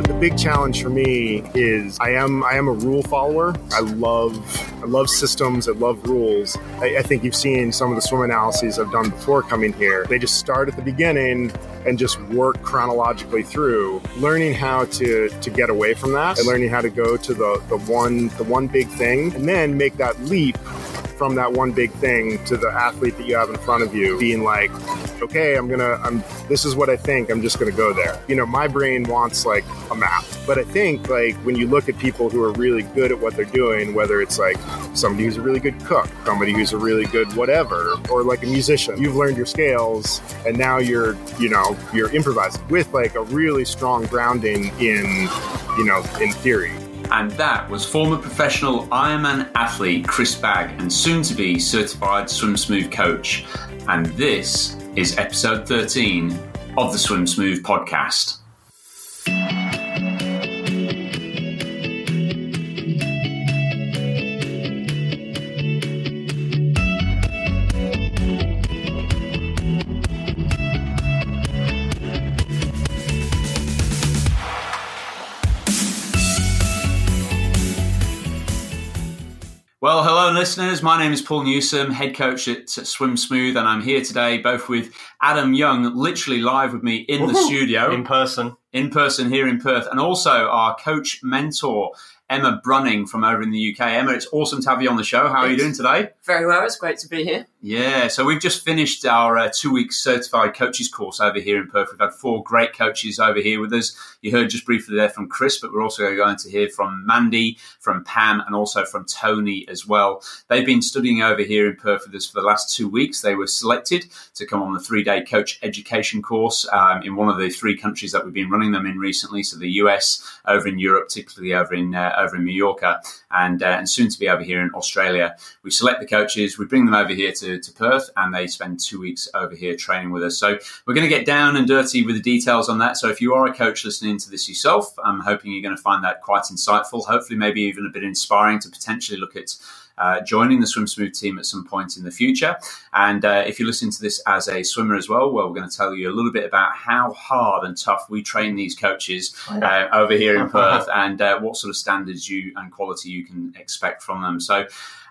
the big challenge for me is I am I am a rule follower. I love I love systems. I love rules. I, I think you've seen some of the swim analyses I've done before coming here. They just start at the beginning and just work chronologically through learning how to to get away from that and learning how to go to the the one the one big thing and then make that leap from that one big thing to the athlete that you have in front of you being like okay i'm gonna i'm this is what i think i'm just gonna go there. You know my brain wants like a map. But i think like when you look at people who are really good at what they're doing whether it's like somebody who's a really good cook somebody who's a really good whatever or like a musician you've learned your scales and now you're you know you're improvising with like a really strong grounding in you know in theory and that was former professional Ironman athlete Chris Bagg and soon to be certified Swim Smooth coach. And this is episode 13 of the Swim Smooth podcast. Well, hello, listeners. My name is Paul Newsome, head coach at Swim Smooth, and I'm here today both with Adam Young, literally live with me in the studio. In person. In person here in Perth, and also our coach mentor, Emma Brunning from over in the UK. Emma, it's awesome to have you on the show. How are you doing today? Very well. It's great to be here. Yeah, so we've just finished our uh, two week certified coaches course over here in Perth. We've had four great coaches over here with us. You heard just briefly there from Chris, but we're also going to hear from Mandy, from Pam, and also from Tony as well. They've been studying over here in Perth with us for the last two weeks. They were selected to come on the three day coach education course um, in one of the three countries that we've been running them in recently. So the US, over in Europe, particularly over in uh, over in Mallorca, and uh, and soon to be over here in Australia. We select the coaches, we bring them over here to to, Perth and they spend two weeks over here training with us. So we're going to get down and dirty with the details on that. So if you are a coach listening to this yourself, I'm hoping you're going to find that quite insightful, hopefully, maybe even a bit inspiring to potentially look at. Uh, joining the Swim Smooth team at some point in the future. And uh, if you're listening to this as a swimmer as well, well, we're going to tell you a little bit about how hard and tough we train these coaches uh, over here in Perth and uh, what sort of standards you and quality you can expect from them. So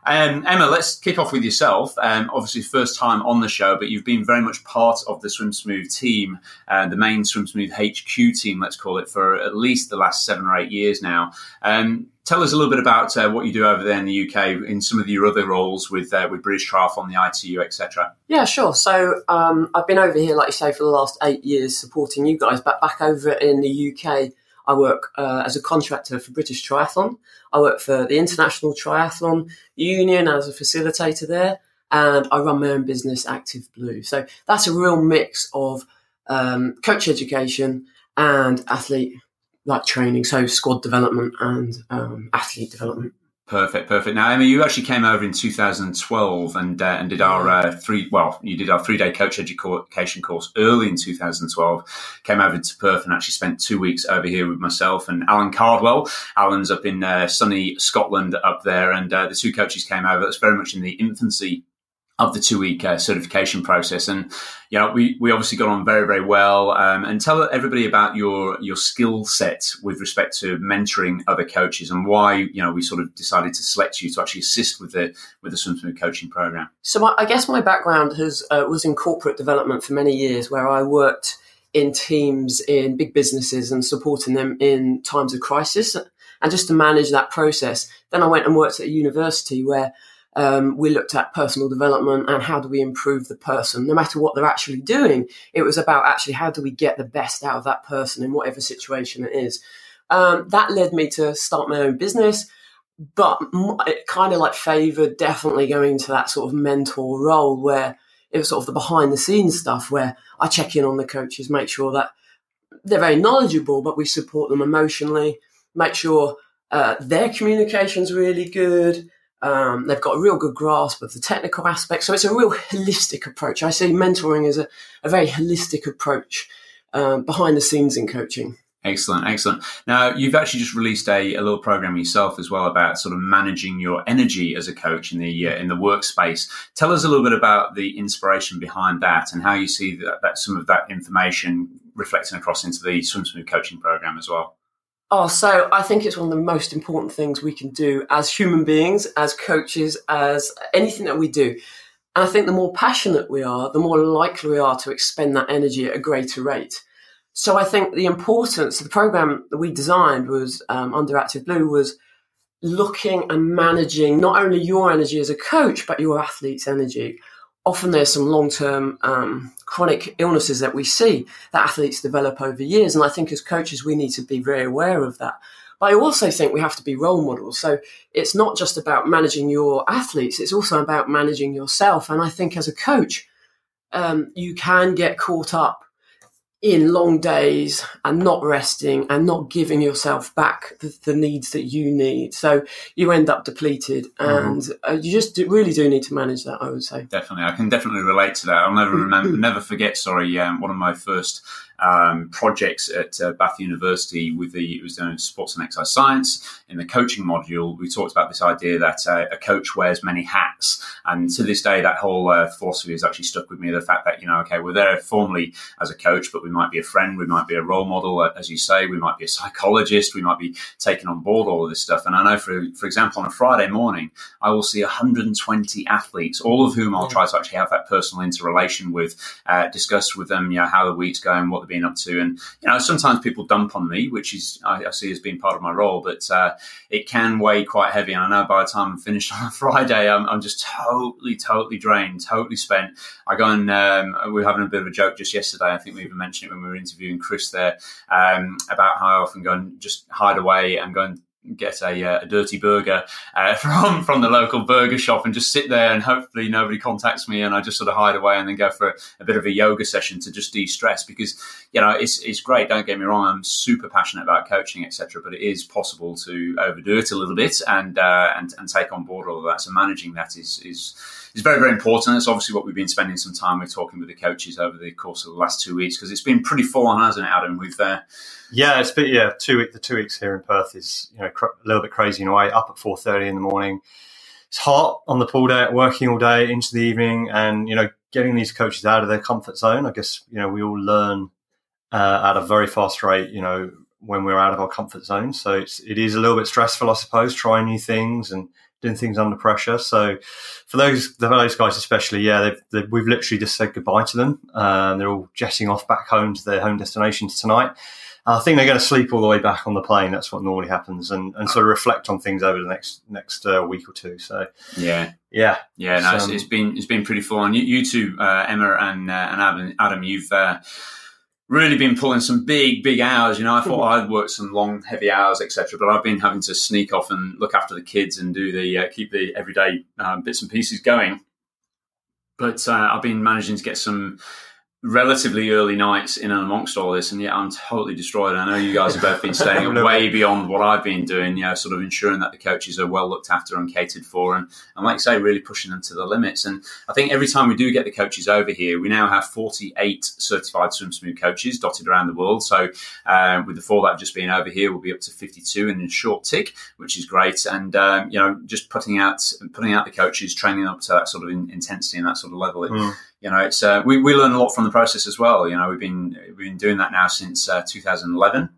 um, Emma, let's kick off with yourself. Um, obviously, first time on the show, but you've been very much part of the Swim Smooth team, uh, the main Swim Smooth HQ team, let's call it, for at least the last seven or eight years now. Um, tell us a little bit about uh, what you do over there in the UK in some of your other roles with uh, with British Triathlon, the ITU, etc. Yeah, sure. So um, I've been over here, like you say, for the last eight years supporting you guys, but back over in the UK. I work uh, as a contractor for British Triathlon. I work for the International Triathlon Union as a facilitator there, and I run my own business, Active Blue. So that's a real mix of um, coach education and athlete like training, so squad development and um, athlete development. Perfect, perfect. Now, Emma, you actually came over in 2012 and uh, and did our uh, three. Well, you did our three day coach education course early in 2012. Came over to Perth and actually spent two weeks over here with myself and Alan Cardwell. Alan's up in uh, sunny Scotland up there, and uh, the two coaches came over. That's very much in the infancy of the two week uh, certification process. And, you know, we, we obviously got on very, very well. Um, and tell everybody about your, your skill set with respect to mentoring other coaches and why, you know, we sort of decided to select you to actually assist with the, with the Swim coaching program. So my, I guess my background has, uh, was in corporate development for many years where I worked in teams in big businesses and supporting them in times of crisis and just to manage that process. Then I went and worked at a university where um, we looked at personal development and how do we improve the person, no matter what they're actually doing. It was about actually how do we get the best out of that person in whatever situation it is. Um, that led me to start my own business, but it kind of like favored definitely going to that sort of mentor role where it was sort of the behind the scenes stuff where I check in on the coaches, make sure that they're very knowledgeable, but we support them emotionally, make sure uh, their communication's really good. Um, they've got a real good grasp of the technical aspects. So it's a real holistic approach. I see mentoring as a, a very holistic approach um, behind the scenes in coaching. Excellent, excellent. Now, you've actually just released a, a, little program yourself as well about sort of managing your energy as a coach in the uh, in the workspace. Tell us a little bit about the inspiration behind that and how you see that, that some of that information reflecting across into the Swim Smooth coaching program as well. Oh, so I think it's one of the most important things we can do as human beings, as coaches, as anything that we do. And I think the more passionate we are, the more likely we are to expend that energy at a greater rate. So I think the importance of the program that we designed was um, under Active Blue was looking and managing not only your energy as a coach, but your athlete's energy. Often there's some long term um, chronic illnesses that we see that athletes develop over years. And I think as coaches, we need to be very aware of that. But I also think we have to be role models. So it's not just about managing your athletes, it's also about managing yourself. And I think as a coach, um, you can get caught up in long days and not resting and not giving yourself back the, the needs that you need. So you end up depleted mm-hmm. and mm-hmm. uh, you just do, really do need to manage that, I would say. Definitely. I can definitely relate to that. I'll never remember, never forget, sorry, um, one of my first um, projects at uh, Bath University with the it was doing sports and exercise science in the coaching module. We talked about this idea that uh, a coach wears many hats, and to this day, that whole uh, philosophy has actually stuck with me. The fact that you know, okay, we're there formally as a coach, but we might be a friend, we might be a role model, uh, as you say, we might be a psychologist, we might be taking on board all of this stuff. And I know, for for example, on a Friday morning, I will see 120 athletes, all of whom I'll try to actually have that personal interrelation with, uh, discuss with them, you know, how the week's going, what been up to. And you know, sometimes people dump on me, which is I, I see as being part of my role, but uh, it can weigh quite heavy. And I know by the time I'm finished on a Friday, I'm, I'm just totally, totally drained, totally spent. I go and um, we were having a bit of a joke just yesterday. I think we even mentioned it when we were interviewing Chris there um, about how I often go and just hide away and go and get a, uh, a dirty burger uh, from from the local burger shop and just sit there and hopefully nobody contacts me and I just sort of hide away and then go for a, a bit of a yoga session to just de-stress because you know it's it's great don't get me wrong I'm super passionate about coaching etc but it is possible to overdo it a little bit and uh, and and take on board all of that. So managing that is is is very, very important. It's obviously what we've been spending some time with talking with the coaches over the course of the last two weeks because it's been pretty full on, hasn't it, Adam? We've uh, yeah, it's been yeah two week the two weeks here in Perth is you know cr- a little bit crazy in a way. Up at four thirty in the morning, it's hot on the pool day, working all day into the evening, and you know getting these coaches out of their comfort zone. I guess you know we all learn uh, at a very fast rate. You know when we're out of our comfort zone, so it's it is a little bit stressful, I suppose, trying new things and doing things under pressure. So for those for those guys especially, yeah, they've, they've, we've literally just said goodbye to them. Um, they're all jetting off back home to their home destinations tonight. I think they're going to sleep all the way back on the plane. That's what normally happens, and, and sort of reflect on things over the next next uh, week or two. So yeah, yeah, yeah. No, um, it's been it's been pretty full on. You, you two, uh, Emma and uh, and Adam, Adam you've uh, really been pulling some big, big hours. You know, I thought mm-hmm. I'd worked some long, heavy hours, etc. But I've been having to sneak off and look after the kids and do the uh, keep the everyday um, bits and pieces going. But uh, I've been managing to get some relatively early nights in and amongst all this, and yet I'm totally destroyed. I know you guys have both been staying way beyond what I've been doing, you know, sort of ensuring that the coaches are well looked after and catered for, and, and like I say, really pushing them to the limits. And I think every time we do get the coaches over here, we now have 48 certified swim smooth coaches dotted around the world. So uh, with the four that have just been over here, we'll be up to 52 in a short tick, which is great. And um, you know, just putting out putting out the coaches, training up to that sort of in, intensity and that sort of level. It, mm you know, it's uh, we, we learn a lot from the process as well. You know, we've been we've been doing that now since uh, 2011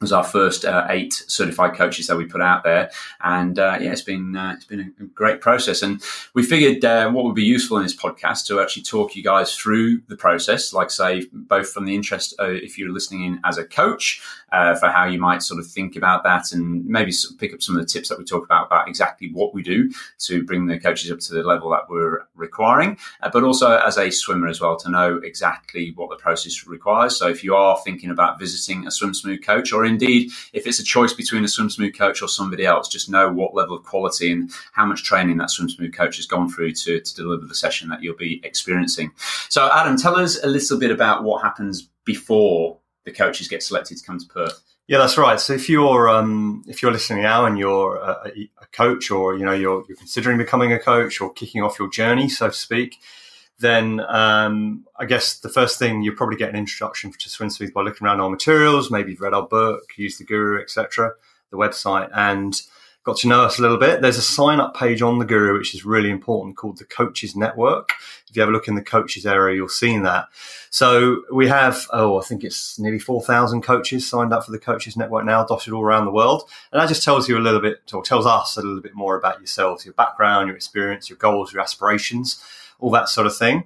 was our first uh, eight certified coaches that we put out there, and uh, yeah, it's been uh, it's been a great process. And we figured uh, what would be useful in this podcast to actually talk you guys through the process, like say both from the interest if you're listening in as a coach uh, for how you might sort of think about that, and maybe pick up some of the tips that we talk about about exactly what we do to bring the coaches up to the level that we're requiring, uh, but also as a swimmer as well to know exactly what the process requires. So if you are thinking about visiting a swim smooth coach or indeed if it's a choice between a swim smooth coach or somebody else, just know what level of quality and how much training that swim smooth coach has gone through to, to deliver the session that you'll be experiencing. So, Adam, tell us a little bit about what happens before the coaches get selected to come to Perth. Yeah, that's right. So if you're um, if you're listening now and you're a, a, coach, or you know you're, you're considering becoming a coach or kicking off your journey, so to speak, then um, I guess the first thing you probably get an introduction to Swim Smooth by looking around our materials. Maybe you've read our book, used the Guru, etc., the website, and got to know us a little bit, there's a sign up page on the Guru, which is really important called the Coaches Network. If you have a look in the coaches area, you'll see that. So we have, oh, I think it's nearly 4,000 coaches signed up for the Coaches Network now, dotted all around the world. And that just tells you a little bit, or tells us a little bit more about yourselves, your background, your experience, your goals, your aspirations, all that sort of thing.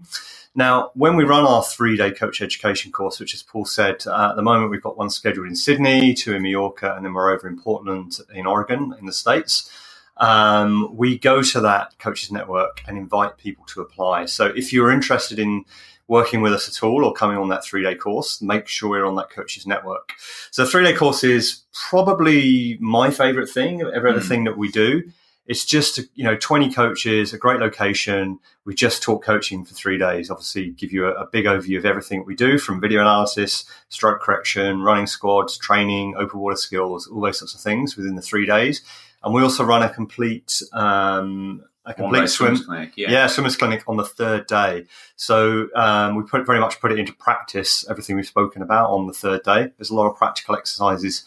Now, when we run our three day coach education course, which as Paul said, uh, at the moment we've got one scheduled in Sydney, two in Mallorca, and then we're over in Portland in Oregon in the States. Um, we go to that coaches network and invite people to apply. So if you're interested in working with us at all or coming on that three day course, make sure you're on that coaches network. So three day course is probably my favorite thing of every other mm. thing that we do it's just you know 20 coaches a great location. We just talk coaching for three days obviously give you a, a, big overview of everything we do from video analysis stroke correction running squads training open water skills all those sorts of things within the three days. And we also run a complete um, a complete swim clinic, yeah. yeah swimmers clinic on the third day. So um, we put very much put it into practice everything we've spoken about on the third day. There's a lot of practical exercises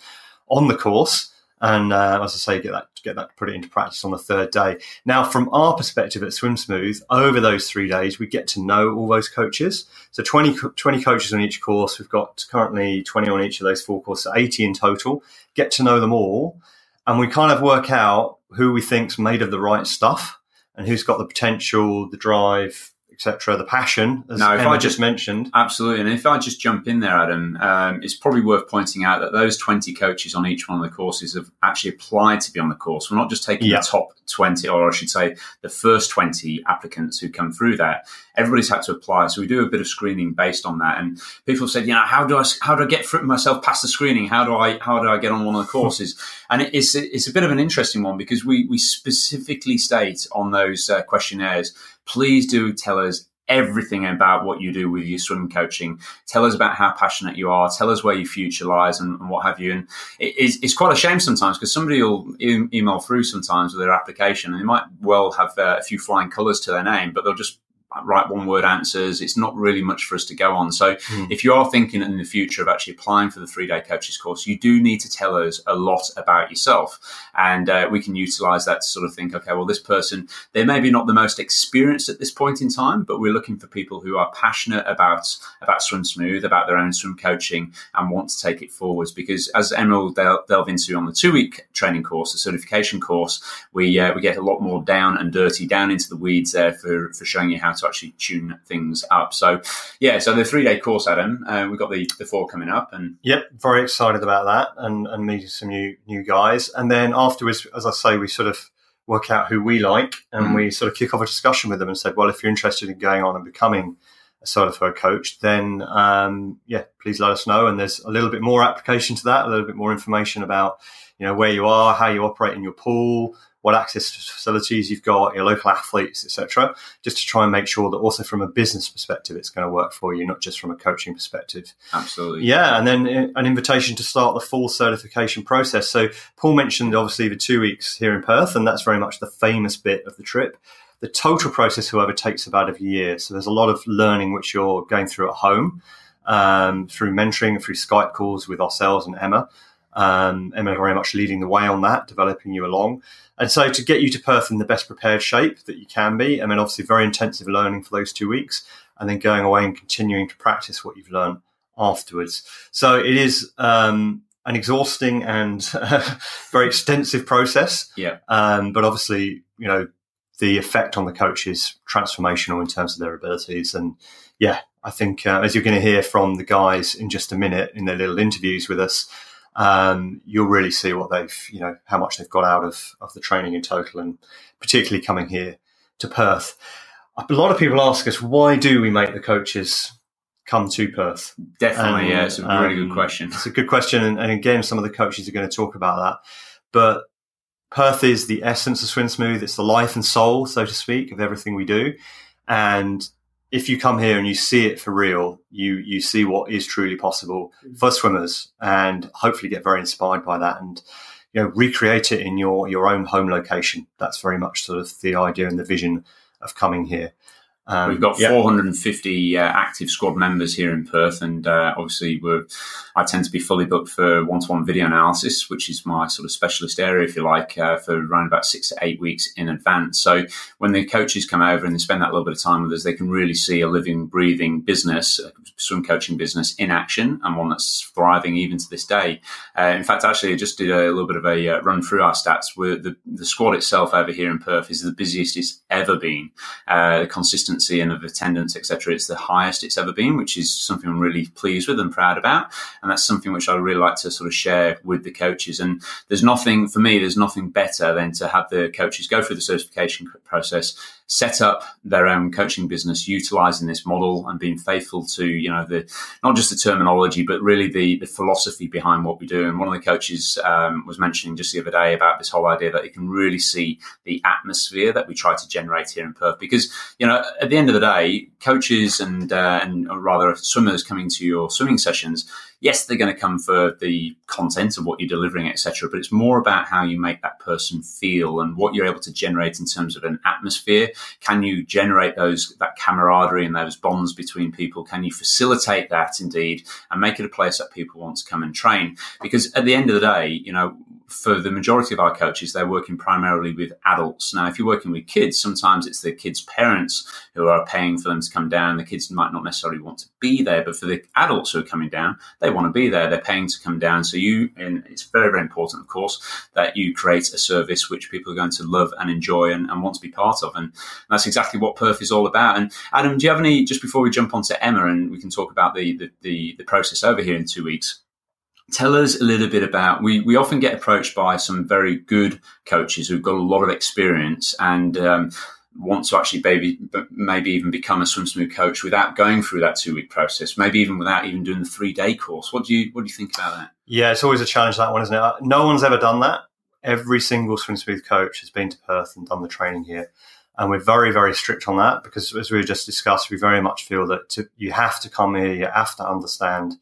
on the course and uh, as I say, get that get that put it into practice on the third day. Now, from our perspective at Swim Smooth, over those three days, we get to know all those coaches. So 20, 20 coaches on each course. We've got currently twenty on each of those four courses, eighty in total. Get to know them all, and we kind of work out who we think's made of the right stuff and who's got the potential, the drive, etc. The passion, as no, if Emma I just mentioned, absolutely. And if I just jump in there, Adam, um, it's probably worth pointing out that those twenty coaches on each one of the courses have actually applied to be on the course. We're not just taking yeah. the top twenty, or I should say, the first twenty applicants who come through that. Everybody's had to apply, so we do a bit of screening based on that. And people said, you know, how do I how do I get myself past the screening? How do I how do I get on one of the courses? and it's it's a bit of an interesting one because we we specifically state on those uh, questionnaires please do tell us everything about what you do with your swim coaching. Tell us about how passionate you are. Tell us where your future lies and, and what have you. And it, it's, it's, quite a shame sometimes because somebody will e- email through sometimes with their application and they might well have uh, a few flying colours to their name, but they'll just write one word answers. It's not really much for us to go on. So mm. if you are thinking in the future of actually applying for the three day coaches course, you do need to tell us a lot about yourself. And uh, we can utilize that to sort of think, okay, well, this person, they may be not the most experienced at this point in time, but we're looking for people who are passionate about, about Swim Smooth, about their own swim coaching and want to take it forwards. Because as Emma will del- delve into on the two week training course, the certification course, we, uh, we get a lot more down and dirty, down into the weeds there for, for showing you how to to actually tune things up. So, yeah, so the three day course, Adam, uh, we've got the, the four coming up, and yep, very excited about that, and and meeting some new new guys, and then afterwards, as I say, we sort of work out who we like, and mm. we sort of kick off a discussion with them and said, well, if you're interested in going on and becoming a certified coach, then um, yeah, please let us know. And there's a little bit more application to that, a little bit more information about you know where you are, how you operate in your pool, what access to facilities you've got, your local athletes, etc. Just to try and make sure that also from a business perspective, it's going to work for you, not just from a coaching perspective. Absolutely. Yeah, and then uh, an invitation to start the full certification process. So Paul mentioned obviously the two weeks here in Perth, and that's very much the famous bit of the trip. The total process, however, takes about a year. So there's a lot of learning which you're going through at home um, through mentoring, through Skype calls with ourselves and Emma. Um, Emma very much leading the way on that, developing you along. And so to get you to Perth in the best prepared shape that you can be, I mean, obviously very intensive learning for those two weeks and then going away and continuing to practice what you've learned afterwards. So it is um, an exhausting and very extensive process. Yeah. Um, but obviously, you know, the effect on the coach is transformational in terms of their abilities. And yeah, I think uh, as you're going to hear from the guys in just a minute in their little interviews with us, um, you'll really see what they've, you know, how much they've got out of, of the training in total, and particularly coming here to Perth. A lot of people ask us, why do we make the coaches come to Perth? Definitely, and, yeah, it's a really um, good question. It's a good question, and, and, again, some of the coaches are going to talk about that. But Perth is the essence of Swim Smooth. It's the life and soul, so to speak, of everything we do. And if you come here and you see it for real, you you see what is truly possible mm. for swimmers, and hopefully get very inspired by that, and you know recreate it in your your own home location. That's very much sort of the idea and the vision of coming here. Um, We've got 450 uh, active squad members here in Perth, and uh, obviously we're. I tend to be fully booked for one-to-one video analysis, which is my sort of specialist area, if you like, uh, for around about six to eight weeks in advance. So when the coaches come over and they spend that little bit of time with us, they can really see a living, breathing business, a swim coaching business in action, and one that's thriving even to this day. Uh, in fact, actually, I just did a little bit of a uh, run through our stats. Where the the squad itself over here in Perth is the busiest it's ever been. Uh, consistent consistency and of attendance, etc., it's the highest it's ever been, which is something I'm really pleased with and proud about. And that's something which I really like to sort of share with the coaches. And there's nothing for me, there's nothing better than to have the coaches go through the certification process set up their own coaching business utilizing this model and being faithful to you know the not just the terminology but really the the philosophy behind what we do and one of the coaches um, was mentioning just the other day about this whole idea that you can really see the atmosphere that we try to generate here in Perth because you know at the end of the day coaches and uh, and rather swimmers coming to your swimming sessions yes, they're going to come for the content of what you're delivering, etc. But it's more about how you make that person feel and what you're able to generate in terms of an atmosphere. Can you generate those that camaraderie and those bonds between people? Can you facilitate that indeed and make it a place that people want to come and train? Because at the end of the day, you know, for the majority of our coaches, they're working primarily with adults. Now, if you're working with kids, sometimes it's the kids' parents who are paying for them to come down. The kids might not necessarily want to be there, but for the adults who are coming down, they want to be there. They're paying to come down. So you, and it's very, very important, of course, that you create a service which people are going to love and enjoy and, and want to be part of. And that's exactly what Perth is all about. And Adam, do you have any, just before we jump onto Emma and we can talk about the, the, the, the process over here in two weeks, tell us a little bit about we, we often get approached by some very good coaches who've got a lot of experience and um, want to actually maybe maybe even become a swim smooth coach without going through that two week process maybe even without even doing the three day course. What do you what do you think about that? Yeah it's always a challenge that one isn't it? No one's ever done that. Every single swim smooth coach has been to perth and done the training here. And we're very very strict on that because as we just discussed we very much feel that to, you have to come here you have to understand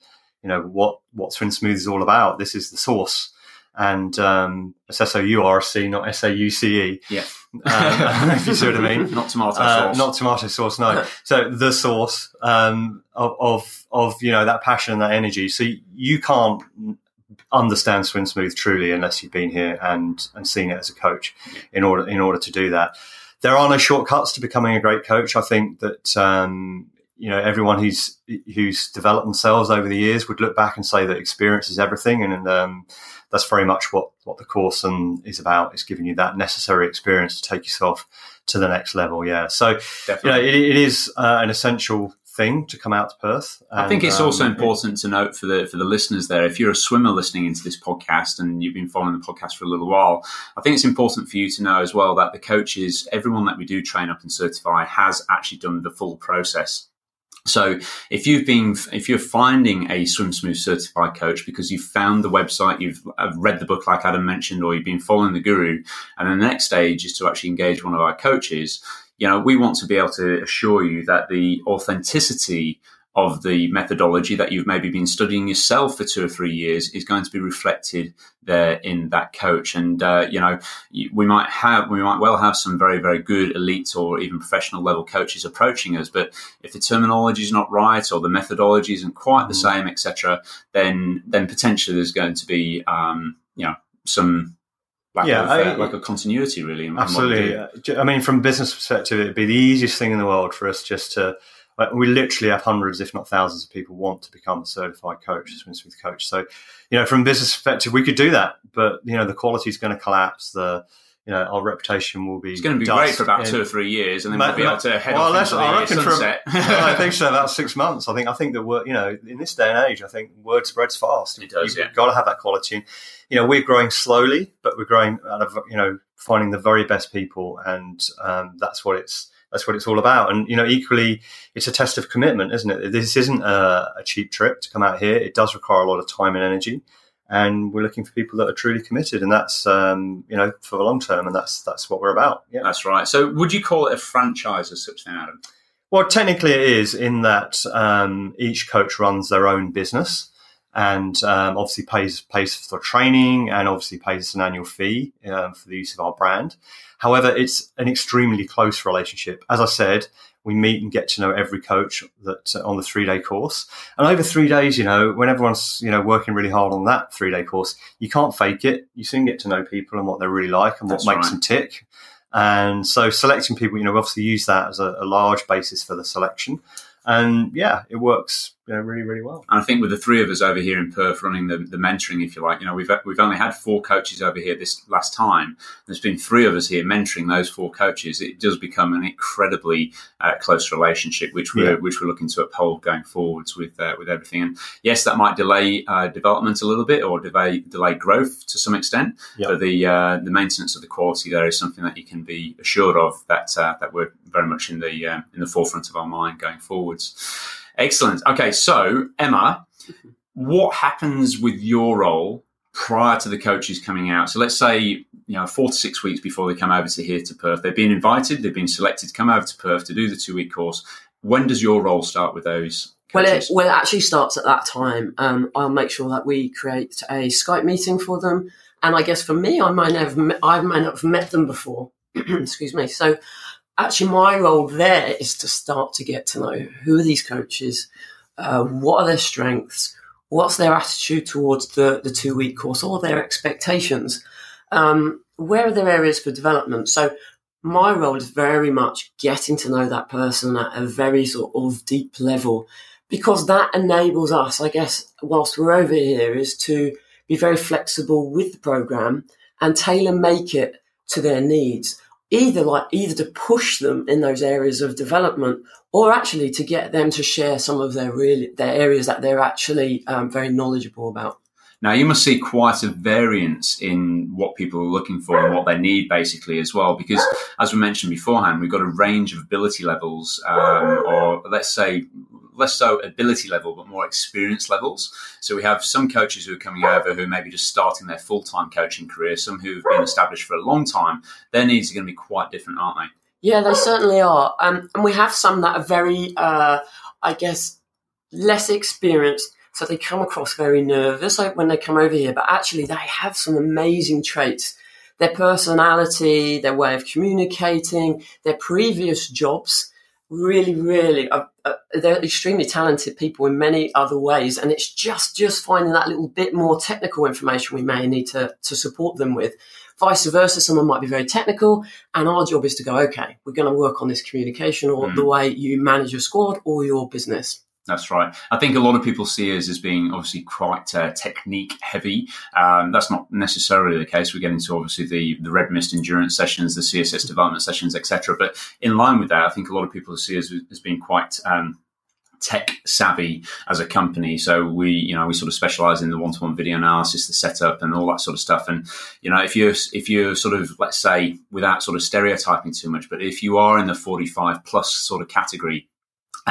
you know what what Swim Smooth is all about. This is the source, and um, it's S O U R C, not S A U C E. Yeah, um, if you see what I mean. not tomato uh, sauce. Not tomato sauce. No. so the source um, of, of of you know that passion and that energy. So you can't understand Swim Smooth truly unless you've been here and and seen it as a coach. In order in order to do that, there are no shortcuts to becoming a great coach. I think that um, you know everyone who's who's developed themselves over the years would look back and say that experience is everything, and um, that's very much what what the course and is about. It's giving you that necessary experience to take yourself to the next level. Yeah, so Definitely. you know it, it is uh, an essential thing to come out to Perth. And, I think it's um, also important to note for the for the listeners there, if you're a swimmer listening into this podcast and you've been following the podcast for a little while, I think it's important for you to know as well that the coaches, everyone that we do train up and certify, has actually done the full process. So if you've been, if you're finding a Swim Smooth certified coach because you've found the website, you've read the book like Adam mentioned, or you've been following the guru, and the next stage is to actually engage one of our coaches, you know, we want to be able to assure you that the authenticity of the methodology that you've maybe been studying yourself for two or three years is going to be reflected there in that coach. And uh, you know, we might have, we might well have some very, very good elite or even professional level coaches approaching us, but if the terminology is not right or the methodology isn't quite the mm. same, etc., then then potentially there's going to be, um, you know, some lack yeah, of uh, I, like a continuity really. absolutely. I mean, from business perspective, it'd be the easiest thing in the world for us just to we literally have hundreds, if not thousands, of people want to become a certified coach, a swim coach. So, you know, from business perspective, we could do that, but you know, the quality is going to collapse. The you know, our reputation will be. It's going to be great for about two or three years, and then we'll be able to head well, off into I the sunset. For, I think so. About six months. I think. I think that we're, you know, in this day and age, I think word spreads fast. It does. You've yeah. got to have that quality. And, you know, we're growing slowly, but we're growing out of you know finding the very best people, and um, that's what it's that's what it's all about. And you know, equally, it's a test of commitment, isn't it? This isn't a, a, cheap trip to come out here. It does require a lot of time and energy, and we're looking for people that are truly committed, and that's um, you know for the long term, and that's that's what we're about. Yeah, that's right. So, would you call it a franchise as such, then, Adam? Well, technically, it is in that um, each coach runs their own business and um, obviously pays pays for training and obviously pays us an annual fee um, for the use of our brand. However, it's an extremely close relationship. As I said, we meet and get to know every coach that uh, on the three day course. And over three days, you know, when everyone's you know working really hard on that three day course, you can't fake it. You soon get to know people and what they're really like and what makes right. them tick. And so selecting people, you know, we obviously use that as a, a large basis for the selection. And yeah, it works really, really well. And I think with the three of us over here in Perth running the, the mentoring, if you like, you know, we've we've only had four coaches over here this last time. There's been three of us here mentoring those four coaches. It does become an incredibly uh, close relationship, which we're Yeah. which we're looking to uphold going forwards with uh, with everything. And yes, that might delay uh, development a little bit or delay delay growth to some extent. Yeah. But the uh, the maintenance of the quality there is something that you can be assured of that uh, that we're very much in the in the forefront of our mind going forwards. Excellent. Okay, so Emma, what happens with your role prior to the coaches coming out? So let's say you know four to six weeks before they come over to here to Perth, they've been invited, they've been selected to come over to Perth to do the two week course. When does your role start with those? Well, it, well, it actually starts at that time. Um, I'll make sure that we create a Skype meeting for them. And I guess for me, I might have I might not have met them before. Excuse me. So actually, my role there is to start to get to know who are these coaches, uh, what are their strengths, what's their attitude towards the, the two week course, or their expectations, um, where are their areas for development. So my role is very much getting to know that person at a very sort of deep level because that enables us, I guess, whilst we're over here, is to be very flexible with the program and tailor make it to their needs. Either like either to push them in those areas of development, or actually to get them to share some of their really their areas that they're actually um, very knowledgeable about. Now, you must see quite a variance in what people are looking for and what they need, basically, as well. Because, as we mentioned beforehand, we've got a range of ability levels, um, or let's say, less so ability level, but more experience levels. So, we have some coaches who are coming over who are maybe just starting their full time coaching career, some who've been established for a long time. Their needs are going to be quite different, aren't they? Yeah, they certainly are. Um, and we have some that are very, uh, I guess, less experienced. So they come across very nervous like when they come over here, but actually they have some amazing traits. Their personality, their way of communicating, their previous jobs, really, really, uh, uh, they're extremely talented people in many other ways. And it's just, just finding that little bit more technical information we may need to, to support them with. Vice versa, someone might be very technical, and our job is to go, okay, we're going to work on this communication or Mm. the way you manage your squad or your business. That's right. I think a lot of people see us as being obviously quite uh, technique heavy. Um, that's not necessarily the case. We get into obviously the the red mist endurance sessions, the CSS development sessions, etc. But in line with that, I think a lot of people see us as being quite um, tech savvy as a company. So we, you know, we sort of specialize in the one-to-one video analysis, the setup and all that sort of stuff. And, you know, if you're, if you're sort of, let's say without sort of stereotyping too much, but if you are in the 45 plus sort of category,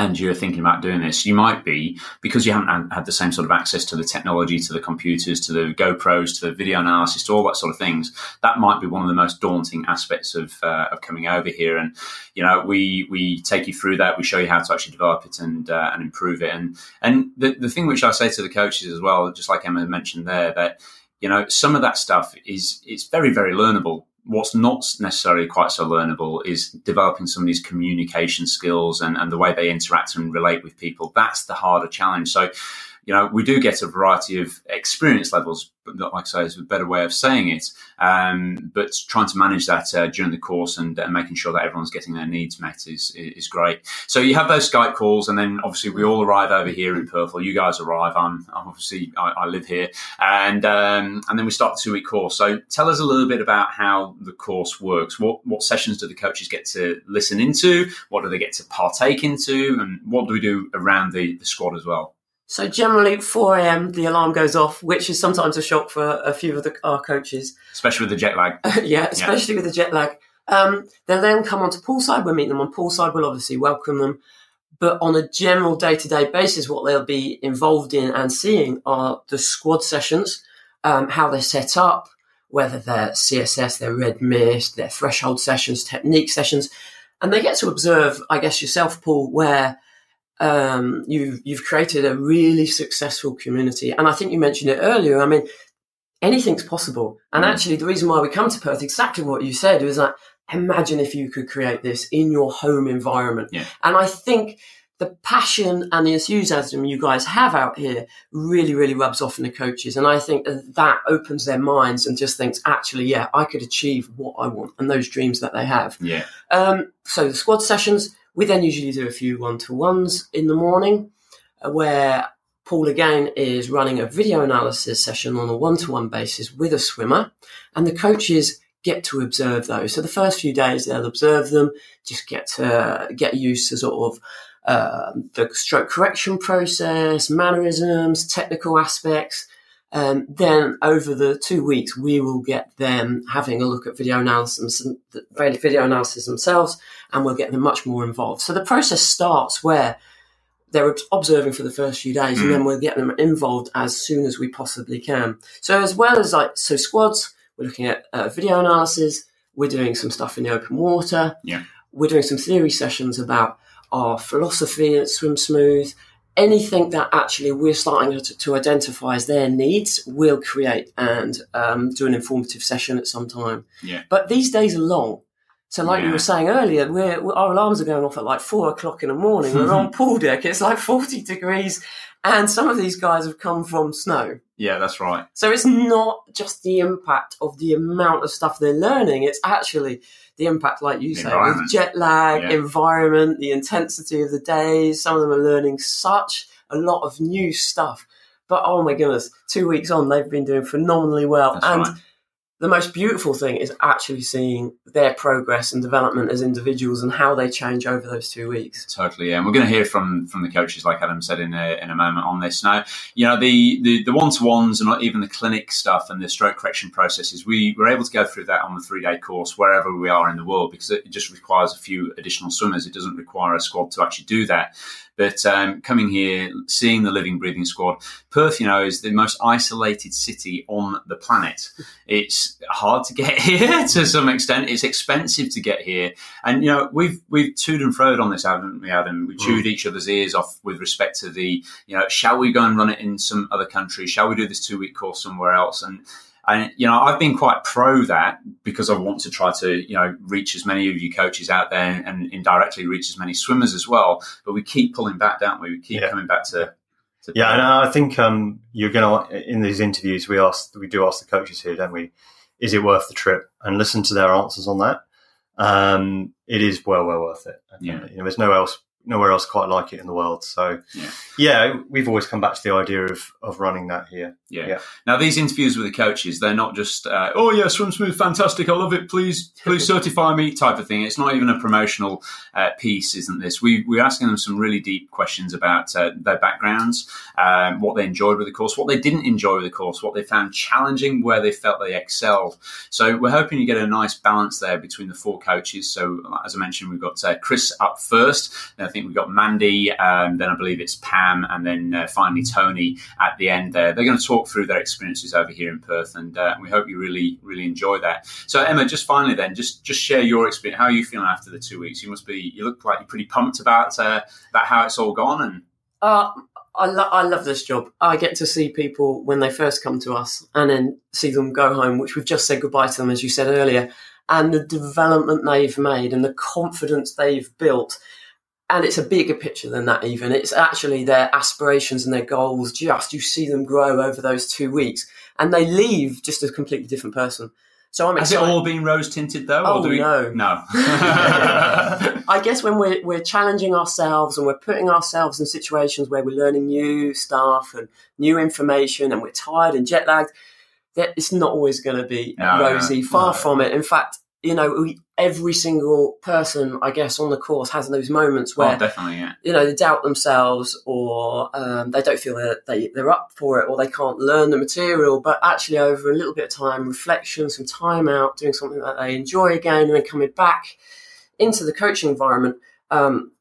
and you're thinking about doing this, you might be because you haven't had- the same sort of access to the technology, to the computers, to the GoPros, to the video analysis, to all that sort of things. That might be one of the most daunting aspects of uh, of coming over here. And you know, we we take you through that. We show you how to actually develop it and uh, and improve it. And and the the thing which I say to the coaches as well, just like Emma mentioned there, that you know some of that stuff is it's very very learnable what's not necessarily quite so learnable is developing somebody's communication skills and, and the way they interact and relate with people. That's the harder challenge. So, you know, we do get a variety of experience levels, but like I say is a better way of saying it. Um, but trying to manage that uh, during the course and uh, making sure that everyone's getting their needs met is is great. So you have those Skype calls, and then obviously we all arrive over here in Perth. You guys arrive. I'm, I'm obviously I, I live here, and um, and then we start the two week course. So tell us a little bit about how the course works. What what sessions do the coaches get to listen into? What do they get to partake into? And what do we do around the, the squad as well? So generally, at 4 a.m. the alarm goes off, which is sometimes a shock for a few of the, our coaches. Especially with the jet lag. yeah, especially with the jet lag. Um, they'll then come onto poolside. We'll meet them on poolside. We'll obviously welcome them. But on a general day to day basis, what they'll be involved in and seeing are the squad sessions, um, how they're set up, whether they're CSS, they're red mist, they're threshold sessions, technique sessions. And they get to observe, I guess, yourself, Paul, where um, you've, you've created a really successful community. And I think you mentioned it earlier. I mean, anything's possible. And Mm. actually, the reason why we come to Perth, exactly what you said, was that imagine if you could create this in your home environment. Yeah. And I think the passion and the enthusiasm you guys have out here really, really rubs off on the coaches. And I think that opens their minds and just thinks, actually, yeah, I could achieve what I want and those dreams that they have. Yeah. Um, so the squad sessions, we then usually do a few one to ones in the morning uh, where Paul again is running a video analysis session on a one to one basis with a swimmer and the coaches get to observe those. So the first few days they'll observe them, just get to get used to sort of um, the stroke correction process, mannerisms, technical aspects. Um, then over the two weeks, we will get them having a look at video analysis, video analysis themselves, and we'll get them much more involved. So the process starts where they're observing for the first few days, mm. and then we'll get them involved as soon as we possibly can. So as well as like so squads, we're looking at uh, video analysis. We're doing some stuff in the open water. Yeah. We're doing some theory sessions about our philosophy at Swim Smooth, anything that actually we're starting to, to identify as their needs, we'll create and um, do an informative session at some time. Yeah. But these days are long. So, like Yeah. you were saying earlier, we're, our alarms are going off at like four o'clock in the morning. We're on pool deck. It's like 40 degrees. And some of these guys have come from snow. Yeah, that's right. So it's not just the impact of the amount of stuff they're learning. It's actually the impact, like you say, with jet lag, Yeah. environment, the intensity of the days. Some of them are learning such a lot of new stuff. But oh my goodness, two weeks on, they've been doing phenomenally well. That's and right. The most beautiful thing is actually seeing their progress and development as individuals and how they change over those two weeks. Totally, yeah. And we're going to hear from from the coaches, like Adam said in a, in a moment on this. Now, you know, the the the one to ones and even the clinic stuff and the stroke correction processes. We were able to go through that on the three day course wherever we are in the world because it just requires a few additional swimmers. It doesn't require a squad to actually do that. But um, coming here, seeing the living, breathing squad, Perth, you know, is the most isolated city on the planet. It's hard to get here to some extent. It's expensive to get here, and you know, we've we've toed and froed on this, haven't we, Adam? We chewed each other's ears off with respect to the, you know, shall we go and run it in some other country? Shall we do this two week course somewhere else? And and you know, I've been quite pro that because I want to try to you know reach as many of you coaches out there and indirectly reach as many swimmers as well. But we keep pulling back, don't we? We keep Yeah. coming back to. to Yeah, and I think um, you're going to in these interviews we ask we do ask the coaches here, don't we? Is it worth the trip? And listen to their answers on that. Um, it is well, well worth it. Yeah. you know, there's no else, nowhere else quite like it in the world. So, Yeah. yeah, we've always come back to the idea of of running that here. Yeah. Yeah. Now these interviews with the coaches, they're not just uh, oh yeah, swim smooth, fantastic, I love it. Please, please certify me type of thing. It's not even a promotional uh, piece, isn't this? We we're asking them some really deep questions about uh, their backgrounds, um, what they enjoyed with the course, what they didn't enjoy with the course, what they found challenging, where they felt they excelled. So we're hoping you get a nice balance there between the four coaches. So as I mentioned, we've got uh, Chris up first. I think we've got Mandy. Um, then I believe it's Pam, and then uh, finally Tony at the end. There, they're going to talk through their experiences over here in Perth, and uh, we hope you really, really enjoy that. So Emma, just finally, then, just just share your experience. How are you feeling after the two weeks? You must be. You look like you're pretty pumped about uh, how it's all gone, and Uh, I, lo- I love this job. I get to see people when they first come to us and then see them go home, which we've just said goodbye to them, as you said earlier, and the development they've made and the confidence they've built. And it's a bigger picture than that, even. It's actually their aspirations and their goals. Just you see them grow over those two weeks, and they leave just a completely different person. So I'm has it all been rose tinted though? Oh, or do we... no. no. I guess when we're we're challenging ourselves and we're putting ourselves in situations where we're learning new stuff and new information and we're tired and jet lagged, that it's not always going to be No, no, rosy. Far no. from it. In fact, you know, we, every single person, I guess, on the course has those moments where oh, definitely, yeah. you know they doubt themselves or um, they don't feel that they, they're up for it or they can't learn the material but actually over a little bit of time reflection some time out doing something that they enjoy again and then coming back into the coaching environment um,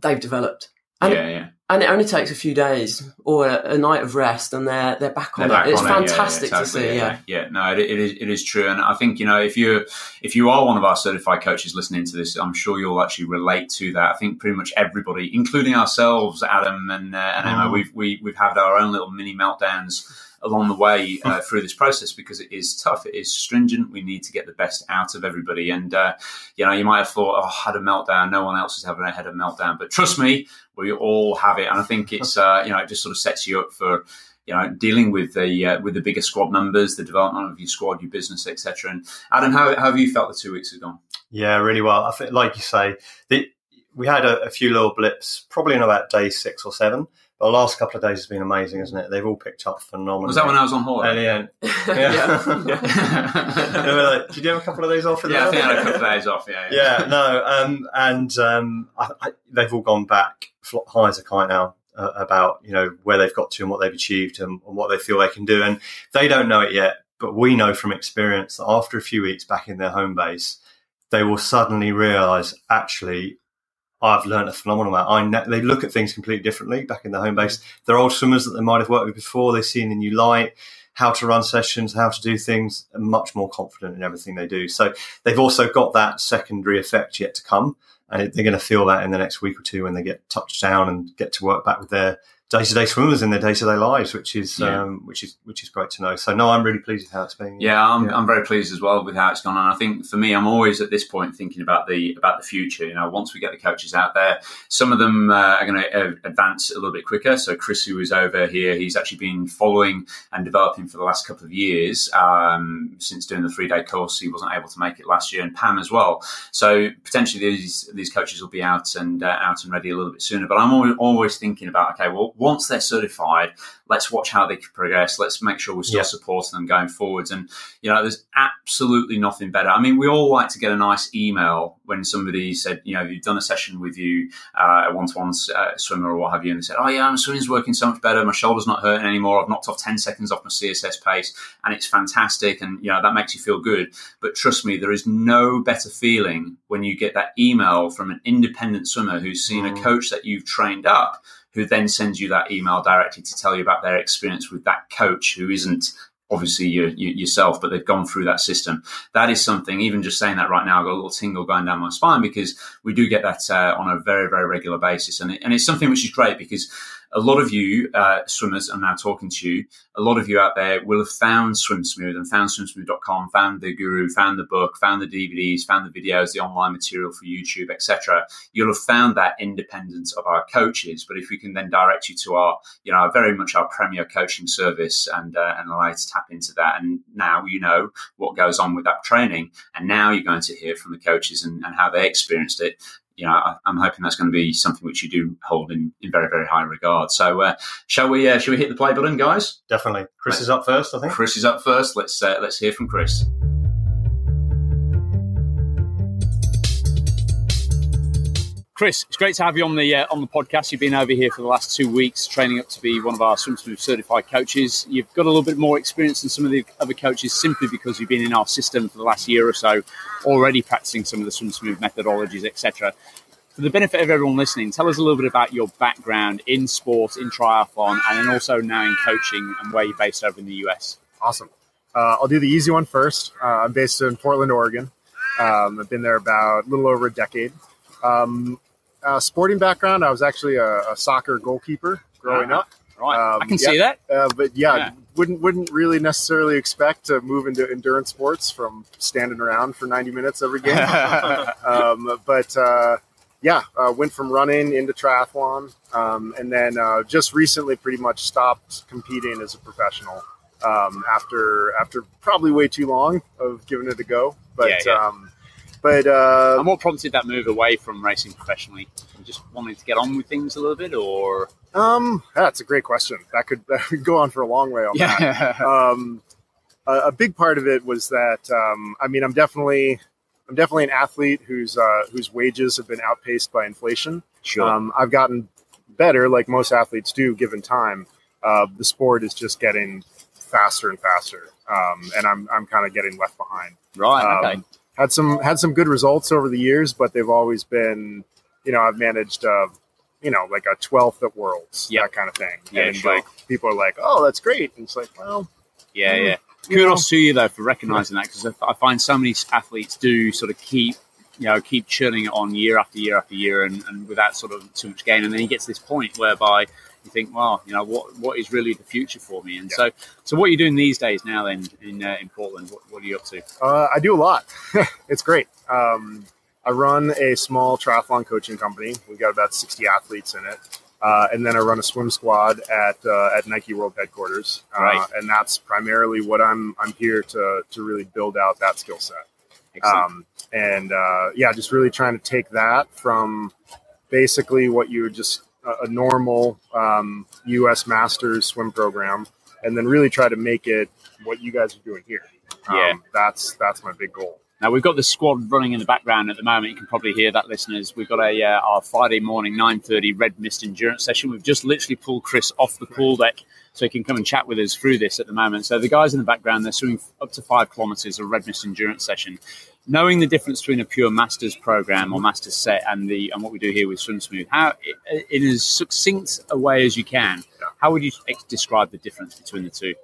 they've developed and, yeah, yeah. and it only takes a few days or a, a night of rest and they're they're back on They're it back it's on it, yeah, fantastic to see yeah, yeah. No, it, it is it is true, and I think you know if you if you are one of our certified coaches listening to this, I'm sure you'll actually relate to that. I think pretty much everybody, including ourselves, Adam and uh, and Emma, Mm. we've we, we've had our own little mini meltdowns along the way uh, through this process because it is tough. It is stringent. We need to get the best out of everybody. And, uh, you know, you might have thought, oh, I had a meltdown. No one else has ever had a meltdown. But trust me, we all have it. And I think it's, uh, you know, it just sort of sets you up for, you know, dealing with the uh, with the bigger squad numbers, the development of your squad, your business, etc. And Adam, how, how have you felt the two weeks have gone? Yeah, really well. I think, like you say, the, we had a, a, few little blips, probably in about day six or seven. But the last couple of days has been amazing, isn't it? They've all picked up phenomenally. Was that when I was on holiday? Yeah. yeah. yeah. like, Did you have a couple of days off? yeah, I think I had a couple of days off. Yeah. Yeah. yeah no. Um, and um, I, I, they've all gone back high as a kite now. Uh, about you know where they've got to and what they've achieved and, and what they feel they can do, and they don't know it yet, but we know from experience that after a few weeks back in their home base, they will suddenly realize actually I've learned a phenomenal amount. I they look at things completely differently back in the home base. They're old swimmers that they might have worked with before. They see in a new light how to run sessions, how to do things, much more confident in everything they do. So they've also got that secondary effect yet to come, and they're going to feel that in the next week or two when they get touched down and get to work back with their day to day swimmers in their day to day lives, which is yeah. um, which is which is great to know. So no, I'm really pleased with how it's been. Yeah, I'm, yeah. I'm very pleased as well with how it's gone. And I think for me, I'm always at this point thinking about the about the future. You know, once we get the coaches out there, some of them uh, are going to uh, advance a little bit quicker. So Chris, who is over here, he's actually been following and developing for the last couple of years um, since doing the three day course. He wasn't able to make it last year, and Pam as well. So potentially these these coaches will be out and uh, out and ready a little bit sooner. But I'm always, always thinking about okay, well once they're certified, let's watch how they progress. Let's make sure we're still yeah. supporting them going forwards. And, you know, there's absolutely nothing better. I mean, we all like to get a nice email when somebody said, you know, you've done a session with you, uh, a one to one swimmer or what have you, and they said, oh, yeah, my swimming's working so much better. My shoulder's not hurting anymore. I've knocked off 10 seconds off my CSS pace and it's fantastic. And, you know, that makes you feel good. But trust me, there is no better feeling when you get that email from an independent swimmer who's seen mm. a coach that you've trained up who then sends you that email directly to tell you about their experience with that coach who isn't obviously you, you, yourself, but they've gone through that system. That is something, even just saying that right now, I've got a little tingle going down my spine because we do get that uh, on a very, very regular basis. And, it, and it's something which is great because a lot of you uh, swimmers, I'm now talking to you, a lot of you out there will have found SwimSmooth and found swimsmooth.com, found the guru, found the book, found the DVDs, found the videos, the online material for YouTube, etc. You'll have found that independence of our coaches. But if we can then direct you to our, you know, very much our premier coaching service and, uh, and allow you to tap into that. And now you know what goes on with that training. And now you're going to hear from the coaches and, and how they experienced it know, I, am hoping that's going to be something which you do hold in, in very, very high regard. So, uh, shall we? Uh, shall we hit the play button, guys? Definitely. Chris is up first, I think. Chris is up first. Let's uh, let's hear from Chris. Chris, it's great to have you on the uh, on the podcast. You've been over here for the last two weeks, training up to be one of our SwimSmooth certified coaches. You've got a little bit more experience than some of the other coaches, simply because you've been in our system for the last year or so, already practicing some of the SwimSmooth methodologies, etc. For the benefit of everyone listening, tell us a little bit about your background in sport, in triathlon, and then also now in coaching and where you're based over in the US. Awesome. Uh, I'll do the easy one first. Uh, I'm based in Portland, Oregon. Um, I've been there about a little over a decade. Um, uh, sporting background, I was actually a, a soccer goalkeeper growing uh-huh. up. Right, um, I can yeah, see that. Uh, but yeah, yeah, wouldn't wouldn't really necessarily expect to move into endurance sports from standing around for ninety minutes every game. um, but uh, yeah, uh, went from running into triathlon, um, and then uh, just recently, pretty much stopped competing as a professional um, after after probably way too long of giving it a go. But yeah, um, but uh, and what prompted that move away from racing professionally? Just wanting to get on with things a little bit, or um, that's a great question. That could, that could go on for a long way on yeah. that. Um, a, a, big part of it was that um, I mean, I'm definitely I'm definitely an athlete whose uh, whose wages have been outpaced by inflation. Sure. Um, I've gotten better, like most athletes do, given time. Uh, the sport is just getting faster and faster, um, and I'm I'm kind of getting left behind. Right. Um, okay had some had some good results over the years, but they've always been, you know, I've managed, uh, you know, like a twelfth at Worlds, yep. that kind of thing. Yeah, and sure. like people are like, "Oh, that's great," and it's like, well, yeah, mm, yeah. Kudos know. to you though for recognizing that because I find so many athletes do sort of keep you know keep churning it on year after year after year and, and without sort of too much gain and then you get to this point whereby you think, well, you know, what what is really the future for me? And yeah. so, so what are you doing these days now then in uh, in Portland? What, what, are you up to? Uh, I do a lot. it's great. Um, I run a small triathlon coaching company. We've got about 60 athletes in it. Uh, and then I run a swim squad at uh, at Nike World Headquarters, uh, right. and that's primarily what I'm I'm here to to really build out that skill set. Um, and uh, yeah, just really trying to take that from basically what you would just a, normal um, U.S. Masters swim program, and then really try to make it what you guys are doing here. Um, yeah, that's that's my big goal. Now we've got the squad running in the background at the moment. You can probably hear that, listeners. We've got a uh, our Friday morning nine thirty Red Mist endurance session. We've just literally pulled Chris off the pool deck so he can come and chat with us through this at the moment. So the guys in the background they're swimming up to five kilometres of Red Mist endurance session knowing the difference between a pure masters program or masters set and the and what we do here with swim smooth how in as succinct a way as you can how would you describe the difference between the two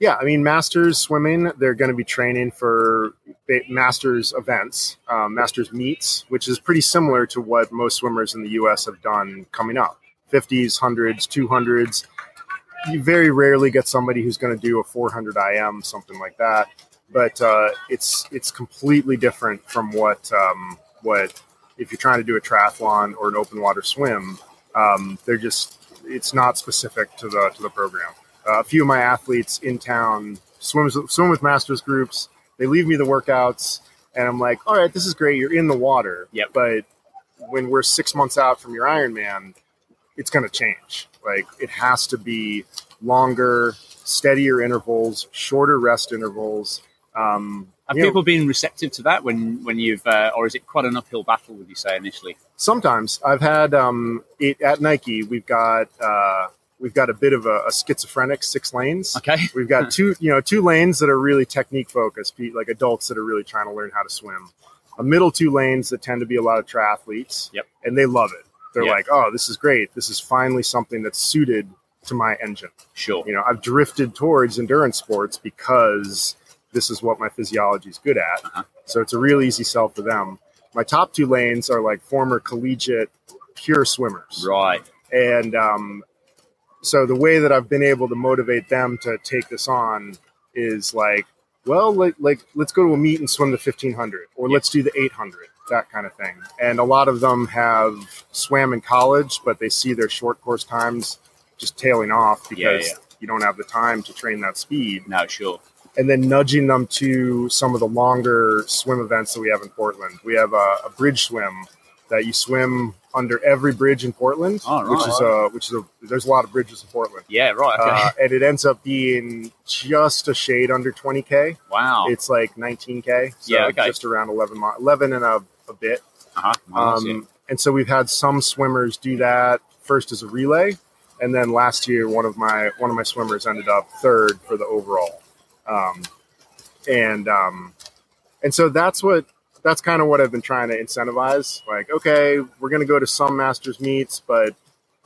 yeah i mean masters swimming they're going to be training for masters events um, masters meets which is pretty similar to what most swimmers in the us have done coming up 50s 100s 200s you very rarely get somebody who's going to do a 400 im something like that but uh, it's it's completely different from what um, what if you're trying to do a triathlon or an open water swim. Um, they're just it's not specific to the to the program. Uh, a few of my athletes in town swims swim with masters groups. They leave me the workouts, and I'm like, all right, this is great. You're in the water, yeah. But when we're six months out from your Ironman, it's going to change. Like it has to be longer, steadier intervals, shorter rest intervals, um, Have people know, been receptive to that when when you've, uh, or is it quite an uphill battle? Would you say initially? Sometimes I've had um, it, at Nike. We've got uh, we've got a bit of a, a, schizophrenic six lanes. Okay, we've got two you know two lanes that are really technique focused, like adults that are really trying to learn how to swim. A middle two lanes that tend to be a lot of triathletes. Yep, and they love it. They're yep. like, oh, this is great. This is finally something that's suited to my engine. Sure. You know, I've drifted towards endurance sports because this is what my physiology is good at. Uh-huh. So it's a real easy sell for them. My top two lanes are like former collegiate pure swimmers. Right. And um, so the way that I've been able to motivate them to take this on is like, well, like, like let's go to a meet and swim the 1500 or let's do the 800, that kind of thing. And a lot of them have swam in college, but they see their short course times just tailing off because yeah, yeah. you don't have the time to train that speed. No, sure and then nudging them to some of the longer swim events that we have in Portland. We have a, a bridge swim that you swim under every bridge in Portland, oh, right, which is right. a which is a there's a lot of bridges in Portland. Yeah, right. Okay. Uh, and it ends up being just a shade under 20k. Wow, it's like 19k. So yeah, okay. just around 11 11 and a, a bit. Uh-huh. Um, yeah. And so we've had some swimmers do that first as a relay, and then last year one of my one of my swimmers ended up third for the overall. Um, and um, and so that's what that's kind of what I've been trying to incentivize. Like, okay, we're going to go to some masters meets, but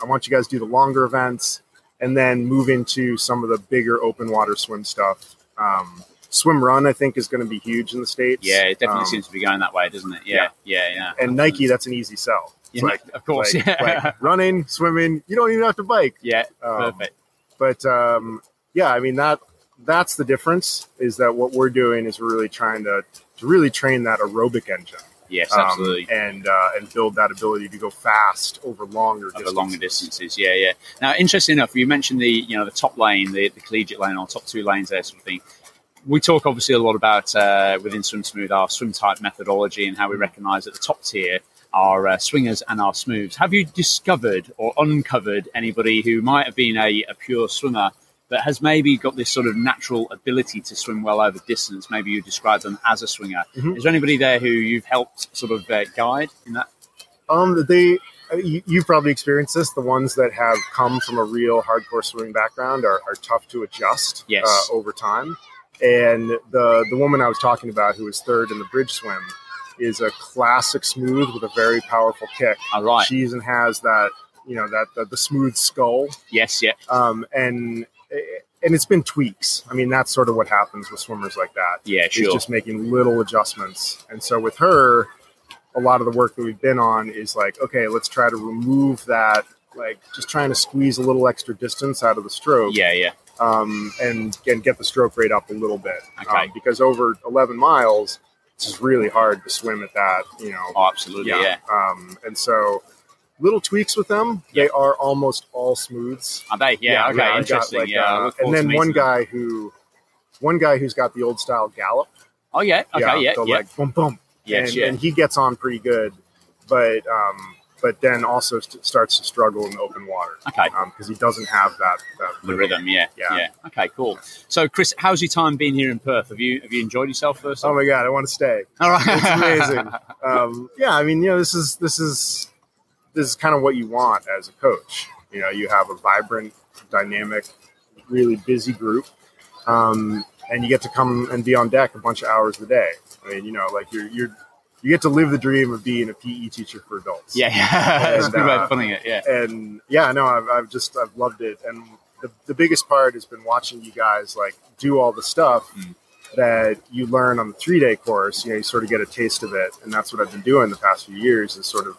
I want you guys to do the longer events and then move into some of the bigger open water swim stuff. Um, swim run, I think, is going to be huge in the states. Yeah, it definitely um, seems to be going that way, doesn't it? Yeah, yeah, yeah. yeah. And Nike, that's an easy sell. Yeah, like, of course. Like, yeah. like running, swimming, you don't even have to bike. Yeah, um, perfect. But um, yeah, I mean that that's the difference is that what we're doing is we're really trying to, to really train that aerobic engine. Yes, um, absolutely, um, and uh, and build that ability to go fast over longer over distances. longer distances. Yeah, yeah. Now, interesting enough, you mentioned the you know the top lane, the, the collegiate lane, or top two lanes, there sort of thing. We talk obviously a lot about uh, within Swim Smooth our swim type methodology and how we recognise at the top tier our uh, swingers and our smooths. Have you discovered or uncovered anybody who might have been a, a pure swimmer but has maybe got this sort of natural ability to swim well over distance. Maybe you describe them as a swinger. Mm-hmm. Is there anybody there who you've helped sort of uh, guide in that? Um, they uh, you, you've probably experienced this. The ones that have come from a real hardcore swimming background are, are tough to adjust yes. uh, over time. And the the woman I was talking about, who was third in the bridge swim, is a classic smooth with a very powerful kick. All right, she even has that you know that the, the smooth skull. Yes, yeah. Um, and and it's been tweaks. I mean, that's sort of what happens with swimmers like that. Yeah, sure. It's just making little adjustments. And so with her, a lot of the work that we've been on is like, okay, let's try to remove that like just trying to squeeze a little extra distance out of the stroke Yeah, yeah. um, and and get the stroke rate up a little bit. Okay. Um, because over 11 miles, it's just really hard to swim at that. You know. Oh, absolutely. Yeah. Um, and so little tweaks with them. They are almost all smooths. Are they? Yeah. okay. I got, interesting. like, yeah. Uh, and then one guy who, one guy who's got the old style gallop. Oh yeah. Okay. Yeah. the Yeah. like boom boom. yes. and, yeah. and he gets on pretty good, but um, but then also st- starts to struggle in open water okay. because he doesn't have that that The rhythm. Yeah. Yeah. Yeah. Okay. Cool. So, Chris, how's your time being here in Perth? Have you have you enjoyed yourself first? Oh my god, I want to stay. All right. It's amazing. um, yeah, I mean, you know, this is this is this is kind of what you want as a coach. You know, you have a vibrant, dynamic, really busy group, um, and you get to come and be on deck a bunch of hours a day. I mean, you know, like you're you're you get to live the dream of being a PE teacher for adults. yeah. Yeah. That's a And, good way uh, of putting it. Yeah. and yeah, no, I've, I've just I've loved it, and the, the biggest part has been watching you guys like do all the stuff Mm. that you learn on the three day course. You know, you sort of get a taste of it, and that's what I've been doing the past few years is sort of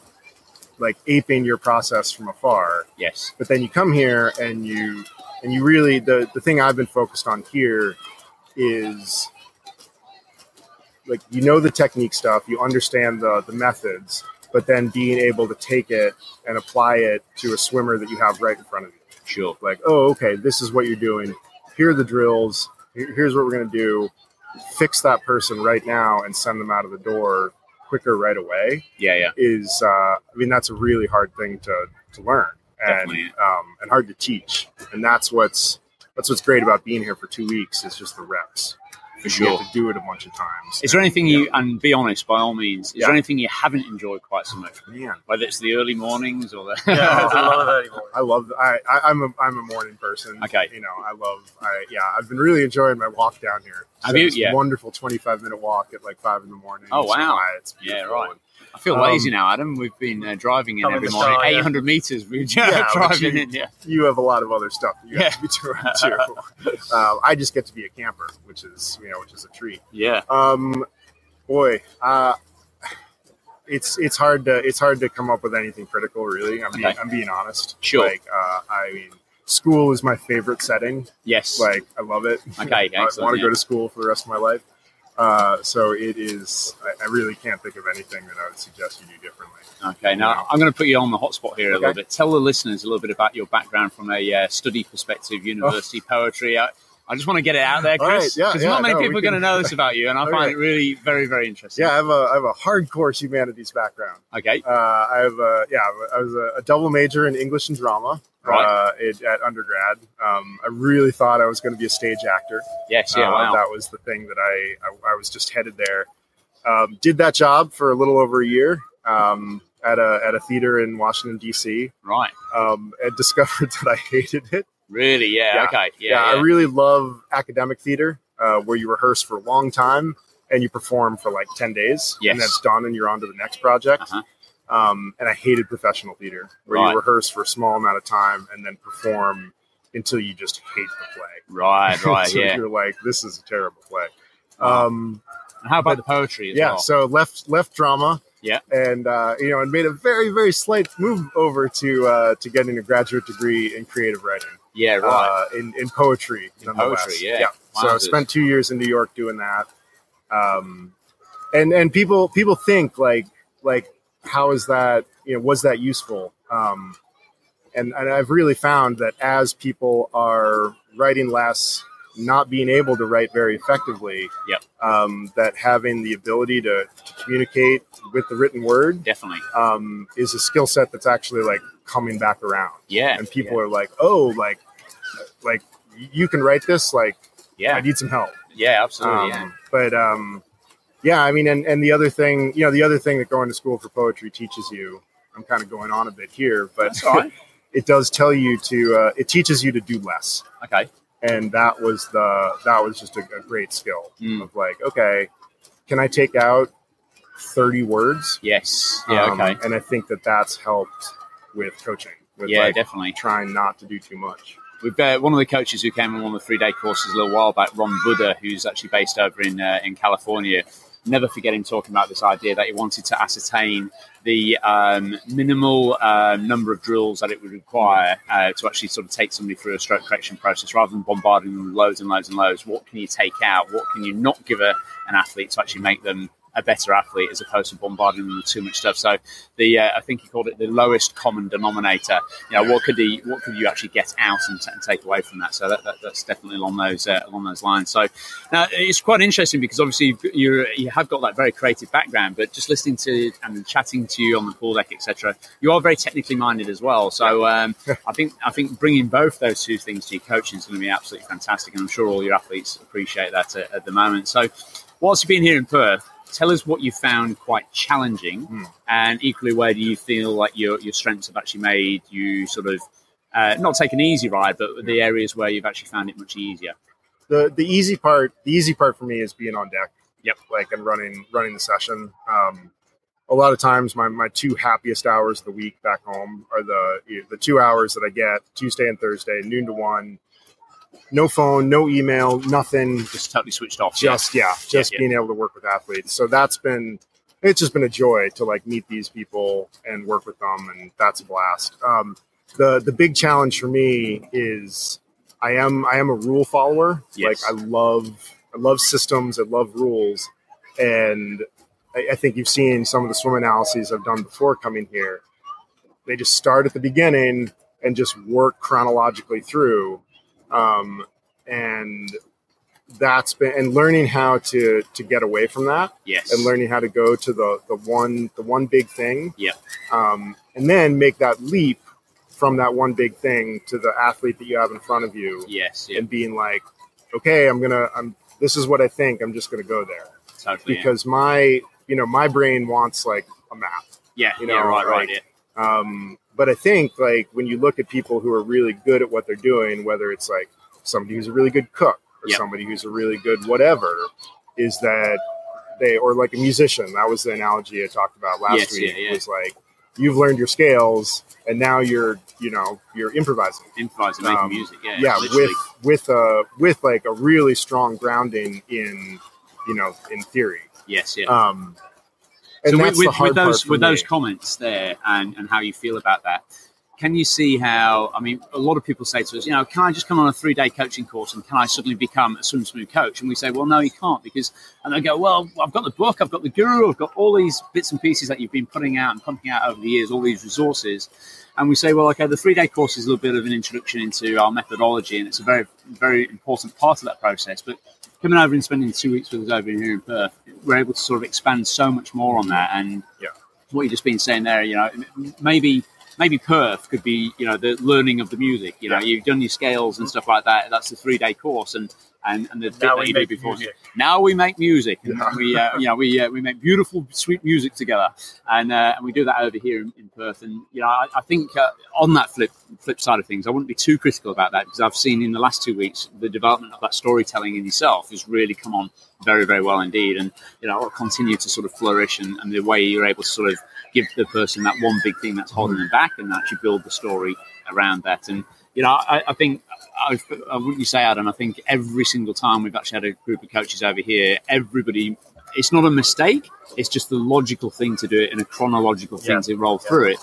like aping your process from afar. Yes. But then you come here and you and you really the the thing I've been focused on here is like you know the technique stuff, you understand the the methods, but then being able to take it and apply it to a swimmer that you have right in front of you. Sure. Like, oh, okay, this is what you're doing. Here are the drills. Here's what we're gonna do. Fix that person right now and send them out of the door quicker right away. Yeah. Yeah. Is uh, I mean that's a really hard thing to to learn and um, and hard to teach. And that's what's that's what's great about being here for two weeks is just the reps. For You sure. get to do it a bunch of times. Is there anything you, and be honest, by all means, is Yeah. there anything you haven't enjoyed quite so much? Man, Whether it's the early mornings or the. Yeah, there's a lot of early morning. I love. I, I I'm a I'm a morning person. Okay. You know, I love. I yeah. I've been really enjoying my walk down here. Have you? It's a Yeah. Wonderful 25 minute walk at like five in the morning. Oh, It's wow. quiet, It's Yeah, right. I feel Um, lazy now, Adam. We've been uh, driving in every morning, sky, yeah. 800 meters. We're Yeah, driving you- in. Yeah. You have a lot of other stuff that you have to be doing too. um, I just get to be a camper, which is you know which is a treat. Yeah. Um, boy, uh, it's it's hard to it's hard to come up with anything critical. Really, I'm being Okay. I'm being honest. Sure. Like, uh, I mean, school is my favorite setting. Yes. Like, I love it. Okay, I want to yeah. go to school for the rest of my life. Uh, so it is. I, I really can't think of anything that I would suggest you do differently. Okay, now I'm going to put you on the hotspot here a little bit. Tell the listeners a little bit about your background from a uh, study perspective, university poetry. I, I just want to get it out there, Chris, yeah, because yeah, not many no, people are going to know this about you, and I find Okay. it really very, very interesting. Yeah, I have a I have a hardcore humanities background. Okay. Uh, I have a yeah, I was a, a double major in English and drama. Right. Uh, it, at undergrad, um, I really thought I was going to be a stage actor. Yes. Yeah. Uh, wow. That was the thing that I, I, I was just headed there. Um, did that job for a little over a year um, at a at a theater in Washington D.C. Right. Um, and discovered that I hated it. Really? Yeah. Yeah. Okay. Yeah, Yeah. I really love academic theater uh, where you rehearse for a long time and you perform for like ten days, Yes. and that's done, and you're on to the next project. Uh-huh. Um, and I hated professional theater where Right. you rehearse for a small amount of time and then perform until you just hate the play. right. Right. so yeah. you're like, this is a terrible play. Um, how about the poetry as yeah, well? so left left drama. Yeah. and uh, you know, and made a very very slight move over to uh, to getting a graduate degree in creative writing, yeah. Right. uh, in in poetry. In poetry, yeah. So I spent two years in New York doing that. Um, and and people people think like like how is that you know was that useful? Um, and and I've really found that as people are writing less, not being able to write very effectively, Yep. um, that having the ability to, to communicate with the written word Definitely. um, is a skill set that's actually like coming back around. Yeah. And people are like, oh, like like you can write this, like Yeah. I need some help. Yeah. Absolutely. yeah. Um, But um, yeah, I mean, and, and the other thing, you know, the other thing that going to school for poetry teaches you, I'm kind of going on a bit here, but That's all right. it does tell you to, uh, it teaches you to do less. Okay. And that was the, that was just a, a great skill Mm. of like, okay, can I take out 30 words? Yes. Yeah. Um, Okay. And I think that that's helped with coaching, with Yeah. like definitely. trying not to do too much. We've uh, one of the coaches who came on one of the three day courses a little while back, Ron Buddha, who's actually based over in uh, in California. Never forget him talking about this idea that he wanted to ascertain the um, minimal um, number of drills that it would require uh, to actually sort of take somebody through a stroke correction process rather than bombarding them with loads and loads and loads. What can you take out? What can you not give a, an athlete to actually make them a better athlete as opposed to bombarding them with too much stuff. So the uh, I think he called it the lowest common denominator. You know, what could he what could you actually get out and, t- and take away from that? So that, that, that's definitely along those uh, along those lines. So now it's quite interesting because obviously you you have got that very creative background, but just listening to and chatting to you on the pool deck, etc. You are very technically minded as well. So um, I think I think bringing both those two things to your coaching is going to be absolutely fantastic, and I'm sure all your athletes appreciate that at, at the moment. So whilst you've been here in Perth, tell us what you found quite challenging, mm. and equally, where do you feel like your your strengths have actually made you sort of uh, not take an easy ride, but the areas where you've actually found it much easier. The the easy part, the easy part for me is being on deck. Yep, like and running running the session. Um, a lot of times, my, my two happiest hours of the week back home are the the two hours that I get Tuesday and Thursday, noon to one no phone, no email, nothing. Just totally switched off. Just yeah, yeah just yeah, being able to work with athletes. So that's been it's just been a joy to like meet these people and work with them, and that's a blast. Um, the the big challenge for me is I am I am a rule follower. Yes. Like I love I love systems. I love rules, and I, I think you've seen some of the swim analyses I've done before coming here. They just start at the beginning and just work chronologically through um, and that's been and learning how to to get away from that yes. and learning how to go to the the one the one big thing. Yeah. Um, and then make that leap from that one big thing to the athlete that you have in front of you yes and being like okay i'm gonna i'm this is what i think. I'm just gonna go there. Totally, because yeah. my you know my brain wants like a map. Yeah you know yeah, right like, right yeah. um but I think like when you look at people who are really good at what they're doing, whether it's like somebody who's a really good cook or yep. somebody who's a really good whatever, is that they or like a musician. That was the analogy I talked about last yes, week. Yeah, yeah. Was like you've learned your scales and now you're you know you're improvising, improvising, making um, music. Yeah, yeah, literally. with with a with like a really strong grounding in you know in theory. Yes, yeah. Um, so with, with, with those with me. those comments there and, and how you feel about that, can you see how? I mean, a lot of people say to us, you know, can I just come on a three day coaching course and can I suddenly become a swim smooth coach? And we say, well, no, you can't because, and they go, well, I've got the book, I've got the guru, I've got all these bits and pieces that you've been putting out and pumping out over the years, all these resources. And we say, well, okay, the three day course is a little bit of an introduction into our methodology, and it's a very, very important part of that process. But coming over and spending two weeks with us over here in Perth, we're able to sort of expand so much more on that. And yeah. what you've just been saying there, you know, maybe maybe Perth could be, you know, the learning of the music. You know, yeah. you've done your scales and stuff like that. That's a three day course, and and, and the bit now that you did before. Music. Now we make music, and yeah. we uh, you know we uh, we make beautiful, sweet music together, and uh, and we do that over here in, in Perth. And you know, I, I think uh, on that flip flip side of things, I wouldn't be too critical about that because I've seen in the last two weeks the development of that storytelling in yourself has really come on very very well indeed, and you know, continue to sort of flourish, and, and the way you're able to sort of give the person that one big thing that's holding them back, and actually build the story around that, and you know, I, I think I, I wouldn't you say, Adam? I think every single time we've actually had a group of coaches over here, everybody, it's not a mistake. It's just the logical thing to do it and a chronological thing yeah. to roll yeah. through it.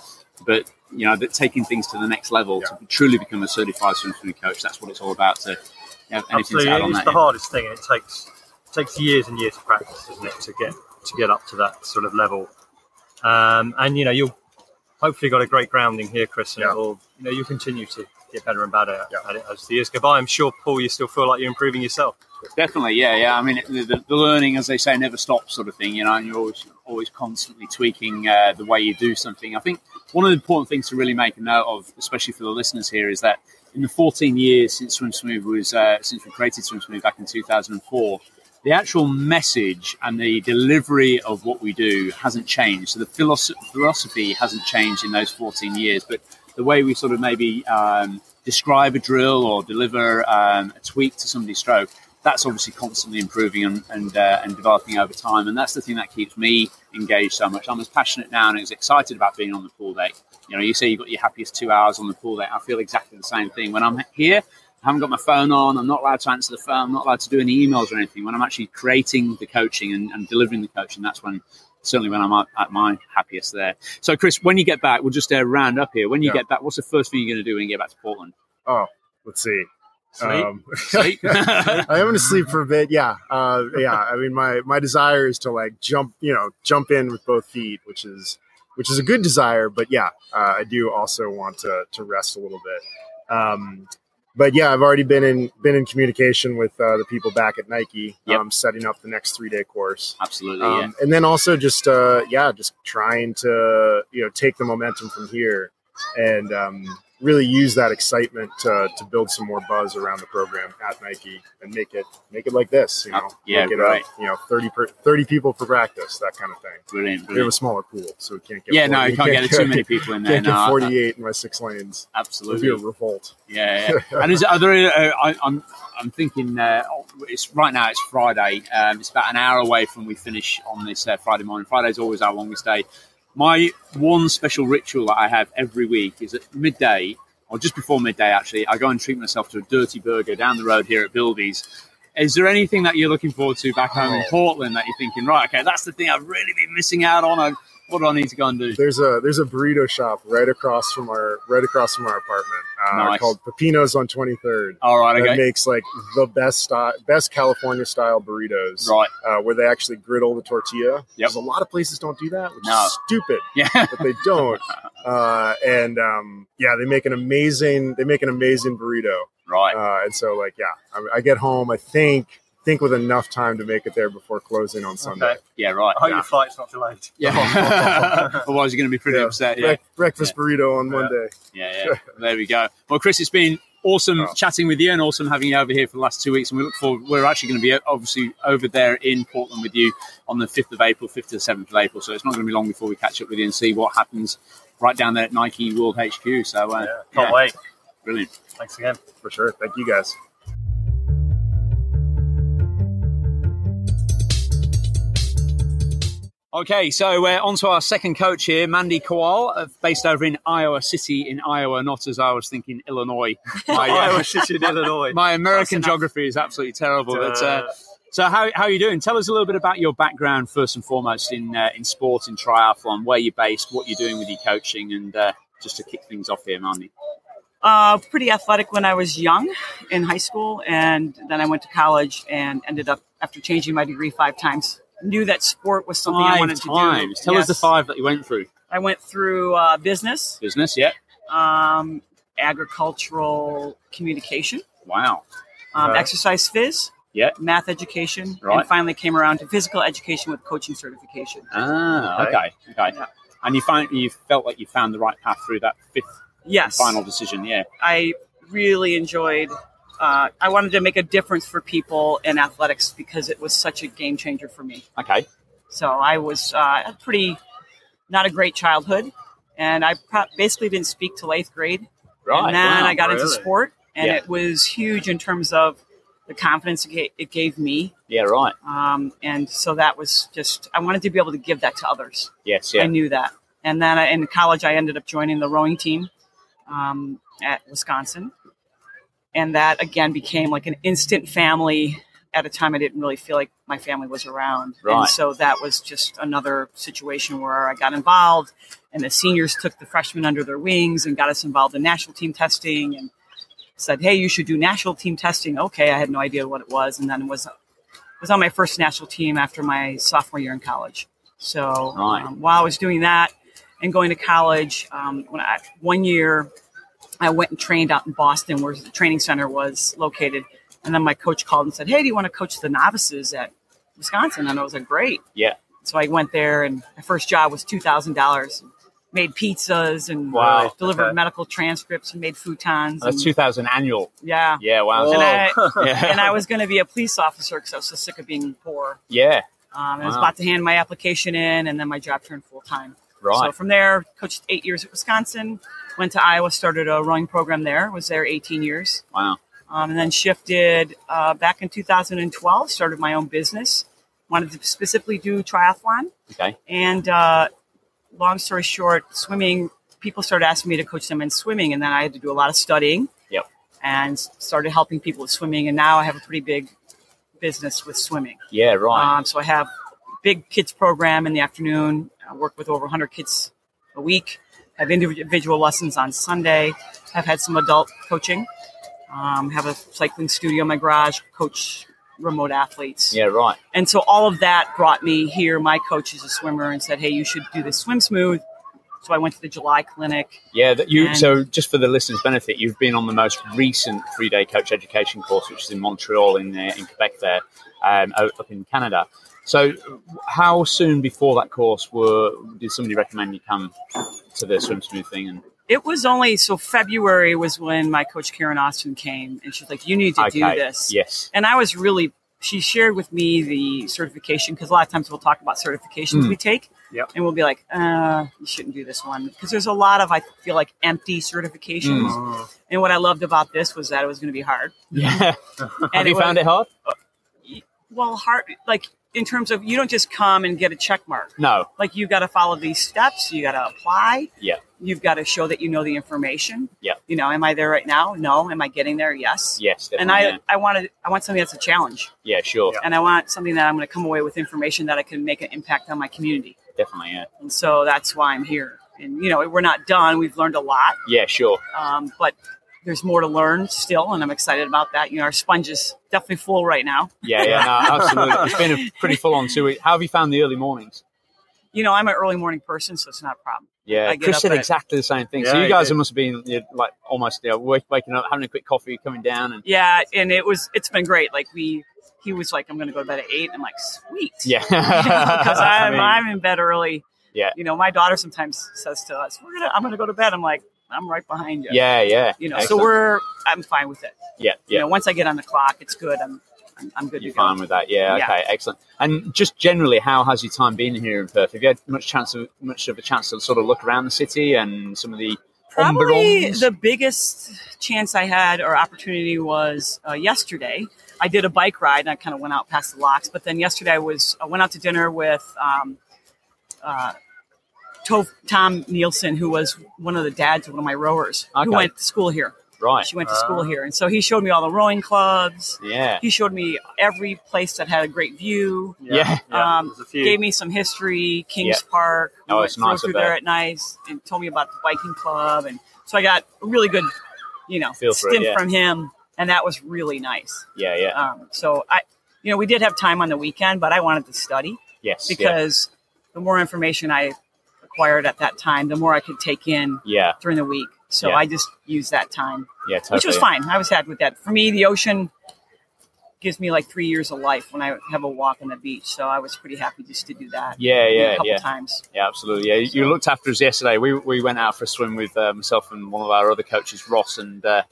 But you know, that taking things to the next level yeah. to truly become a certified swim swimming coach, that's what it's all about. To you Absolutely, to it's that, the hardest thing. It takes it takes years and years of practice, doesn't it, to get to get up to that sort of level. Um, and you know, you'll hopefully got a great grounding here, Chris, and will you know you'll continue to get better and better yeah. at it as the years go by. I'm sure, Paul, you still feel like you're improving yourself. Definitely, yeah, yeah. I mean, the, the, the learning, as they say, never stops, sort of thing. You know, and you're always always constantly tweaking uh, the way you do something. I think one of the important things to really make a note of, especially for the listeners here, is that in the 14 years since Swim Smooth was uh, since we created Swim Smooth back in 2004, the actual message and the delivery of what we do hasn't changed. So the philosophy hasn't changed in those 14 years, but the way we sort of maybe um, describe a drill or deliver um, a tweak to somebody's stroke, that's obviously constantly improving and and, uh, and, developing over time. And that's the thing that keeps me engaged so much. I'm as passionate now and as excited about being on the pool deck. You know, you say you've got your happiest two hours on the pool deck. I feel exactly the same thing. When I'm here, I haven't got my phone on. I'm not allowed to answer the phone. I'm not allowed to do any emails or anything. When I'm actually creating the coaching and, and delivering the coaching, that's when certainly when I'm at, at, my happiest there. So, Chris, when you get back, we'll just uh, round up here. When you Yeah. get back, what's the first thing you're going to do when you get back to Portland? Oh, let's see. Sleep. Um, Sleep. I am going to sleep for a bit. Yeah, uh, yeah. I mean, my my desire is to like jump, you know, jump in with both feet, which is which is a good desire. But yeah, uh, I do also want to to rest a little bit. Um, but yeah, I've already been in been in communication with uh, the people back at Nike, Yep. um, setting up the next three day course. Absolutely, yeah. Um, and then also just uh, yeah, just trying to you know take the momentum from here and um, really use that excitement to, to build some more buzz around the program at Nike and make it make it like this. You know, Yeah, make it right. up, you know, 30, per, 30 people per practice, that kind of thing. Brilliant, We have a smaller pool, so we can't get Yeah, no, 40 you can't get too many people in there. Can't No, get forty eight in my six lanes. It would be absolutely. a revolt. Yeah, yeah. and is are there? Uh, I, I'm I'm thinking. Uh, it's right now. It's Friday. Um, it's about an hour away from we finish on this uh, Friday morning. Friday's always our longest day. My one special ritual that I have every week is at midday, or just before midday. Actually, I go and treat myself to a dirty burger down the road here at Bildy's. Is there anything that you're looking forward to back home in Oh. Portland that you're thinking, right? Okay, that's the thing I've really been missing out on. What do I need to go and do? There's a there's a burrito shop right across from our right across from our apartment uh, Nice. called Pepino's on Twenty Third. All right, that okay, makes like the best style, best California style burritos, right, uh, where they actually griddle the tortilla. Because a lot of places don't do that, which No. is stupid, yeah, but they don't. Uh, and um, yeah, they make an amazing they make an amazing burrito. right. Uh, and so like yeah, I, I get home. I think think with enough time to make it there before closing on Sunday. Okay. Yeah, right. I hope Yeah. your flight's not delayed. Yeah. Otherwise, you're going to be pretty Yeah. upset. Yeah. Brec- breakfast burrito on Yeah. Monday. yeah, yeah. There we go. Well, Chris, it's been awesome Oh. chatting with you and awesome having you over here for the last two weeks. And we look forward. We're actually going to be obviously over there in Portland with you on the fifth of April, fifth to the seventh of April. So it's not going to be long before we catch up with you and see what happens right down there at Nike World HQ. So uh, Yeah, can't yeah, wait. brilliant. Thanks again. For sure. Thank you guys. Okay, so uh, on to our second coach here, Mandy Kowal, uh, based over in Iowa City in Iowa, not as I was thinking Illinois. My, uh, Iowa City in Illinois. my American enough. geography is absolutely terrible. But uh, Uh, so, how, how are you doing? Tell us a little bit about your background, first and foremost, in uh, in sport, in triathlon, where you're based, what you're doing with your coaching, and uh, just to kick things off here, Mandy. Uh, pretty athletic when I was young in high school, and then I went to college and ended up after changing my degree five times. Knew that sport was something I wanted times. to do. Tell us the five that you went through. I went through uh, business, Business, yeah. um, agricultural communication, Wow. um, Uh, exercise phys, Yeah. math education, Right. and finally came around to physical education with coaching certification. Ah, okay, okay. Yeah. And you found you felt like you found the right path through that fifth Yes, final decision, yeah. I really enjoyed. Uh, I wanted to make a difference for people in athletics because it was such a game changer for me. Okay. So I was uh, a pretty not a great childhood, and I pro- basically didn't speak till eighth grade. Right. and then wow, I got into sport, and Yeah. it was huge in terms of the confidence it gave, me. Yeah, right. Um, and so that was just I wanted to be able to give that to others. Yes, I knew that. And then I, in college, I ended up joining the rowing team um, at Wisconsin, and that again became like an instant family. At a time, I didn't really feel like my family was around, Right. and so that was just another situation where I got involved, and the seniors took the freshmen under their wings and got us involved in national team testing, and said, "Hey, you should do national team testing." Okay, I had no idea what it was, and then was was on my first national team after my sophomore year in college. So Right. um, while I was doing that and going to college, um, when I, one year I went and trained out in Boston, where the training center was located. And then my coach called and said, "Hey, do you want to coach the novices at Wisconsin?" And I was like, "Great." Yeah. So I went there, and my first job was two thousand dollars. Made pizzas and Wow. delivered Okay. medical transcripts and made futons. That's and, 2000 annual. yeah. Yeah, wow. And I, yeah. and I was going to be a police officer because I was so sick of being poor. yeah, Um, I was Wow. about to hand my application in, and then my job turned full time. right. So from there, coached eight years at Wisconsin, went to Iowa, started a rowing program there, was there 18 years, wow. um, and then shifted uh, back in 2012, started my own business. Wanted to specifically do triathlon. Okay. And uh, long story short, swimming, people started asking me to coach them in swimming, and then I had to do a lot of studying. Yep. and started helping people with swimming. And now I have a pretty big business with swimming. Yeah, right. Um, so I have big kids program in the afternoon. I work with over 100 kids a week. Have individual lessons on Sunday. Have had some adult coaching. Um, have a cycling studio in my garage. Coach remote athletes. yeah, right. And so all of that brought me here. My coach is a swimmer and said, "Hey, you should do this swim smooth." So I went to the July clinic. Yeah, that you. So, just for the listeners' benefit, you've been on the most recent three-day coach education course, which is in Montreal, in uh, in Quebec, there, um, up in Canada. So, how soon before that course were did somebody recommend you come to the swim smooth thing? And It was only so February was when my coach Karen Austin came and she's like, "You need to do this." yes, And I was really. She shared with me the certification because a lot of times we'll talk about certifications Mm. we take, Yep. and we'll be like, uh, "You shouldn't do this one," because there's a lot of I feel like empty certifications. Mm. And what I loved about this was that it was going to be hard. yeah. And Have you was- found it hard? Well, hard like in terms of you don't just come and get a check mark. No. Like you got to follow these steps. You got to apply. Yeah. You've got to show that you know the information. Yeah. You know, am I there right now? No. Am I getting there? Yes. Yes. Definitely, and I, yeah. I wanted, I want something that's a challenge, yeah, sure, and I want something that I'm going to come away with information that I can make an impact on my community. definitely, yeah, And so that's why I'm here. And you know, we're not done. We've learned a lot, yeah, sure. um, but there's more to learn still, and I'm excited about that. You know, our sponge is definitely full right now. Yeah, yeah, no, absolutely. It's been a pretty full-on two weeks. How have you found the early mornings? You know, I'm an early morning person, so it's not a problem. Yeah, I get Chris up said at- exactly the same thing. so you guys must have been you know, like almost you know, waking up, having a quick coffee, coming down, and Yeah, and it was it's been great. Like we, he was like, I'm going to go to bed at eight. I'm like, sweet. yeah, because I I'm mean, I'm in bed early. Yeah. You know, my daughter sometimes says to us, "We're gonna I'm gonna go to bed." I'm like, I'm right behind you. yeah, yeah. You know, so we're I'm fine with it. yeah, yeah. You know, once I get on the clock, it's good. I'm I'm, I'm good You're to go. fine with that, yeah, Yeah. Okay, excellent. And just generally, how has your time been here in Perth? Have you had much chance of much of a chance to sort of look around the city and some of the Probably the biggest chance I had or opportunity was uh, yesterday. I did a bike ride and I kind of went out past the locks. But then yesterday I was I went out to dinner with um, uh, To- Tom Nielsen, who was one of the dads of one of my rowers, Okay. who went to school here. right? She went to school here, and so he showed me all the rowing clubs. Yeah, He showed me every place that had a great view. Yeah. Um, there's a few. Gave me some history, Kings Yeah. Park. We Oh, went it's drove nice through there. there at night and told me about the biking club, and so I got a really good, you know, Feel for it, yeah. from him, and that was really nice. yeah, yeah. Um, so I, you know, we did have time on the weekend, but I wanted to study yes, yeah, because the more information I acquired at that time, the more I could take in yeah, during the week. So Yeah. I just used that time yeah, totally. which was fine. I was happy with that. For me, the ocean gives me like three years of life when I have a walk on the beach. So I was pretty happy just to do that. Yeah, yeah, a couple yeah. times. Yeah, absolutely. Yeah, you looked after us yesterday. We, we went out for a swim with uh, myself and one of our other coaches, Ross and uh,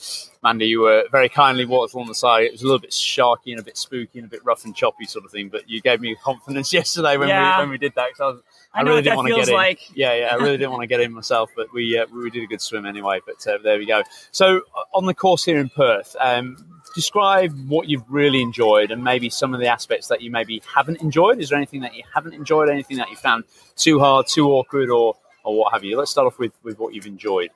Mandy. You were very kindly walked along the side. It was a little bit sharky and a bit spooky and a bit rough and choppy sort of thing. But you gave me confidence yesterday when Yeah. we when we did that. 'cause I, was, I I, really didn't want to feels get in. like. Yeah, yeah, I really didn't want to get in myself, but we uh, we did a good swim anyway. But uh, there we go. So uh, on the course here in Perth. Um, Describe what you've really enjoyed and maybe some of the aspects that you maybe haven't enjoyed. Is there anything that you haven't enjoyed? Anything that you found too hard, too awkward, or or what have you? Let's start off with, with what you've enjoyed.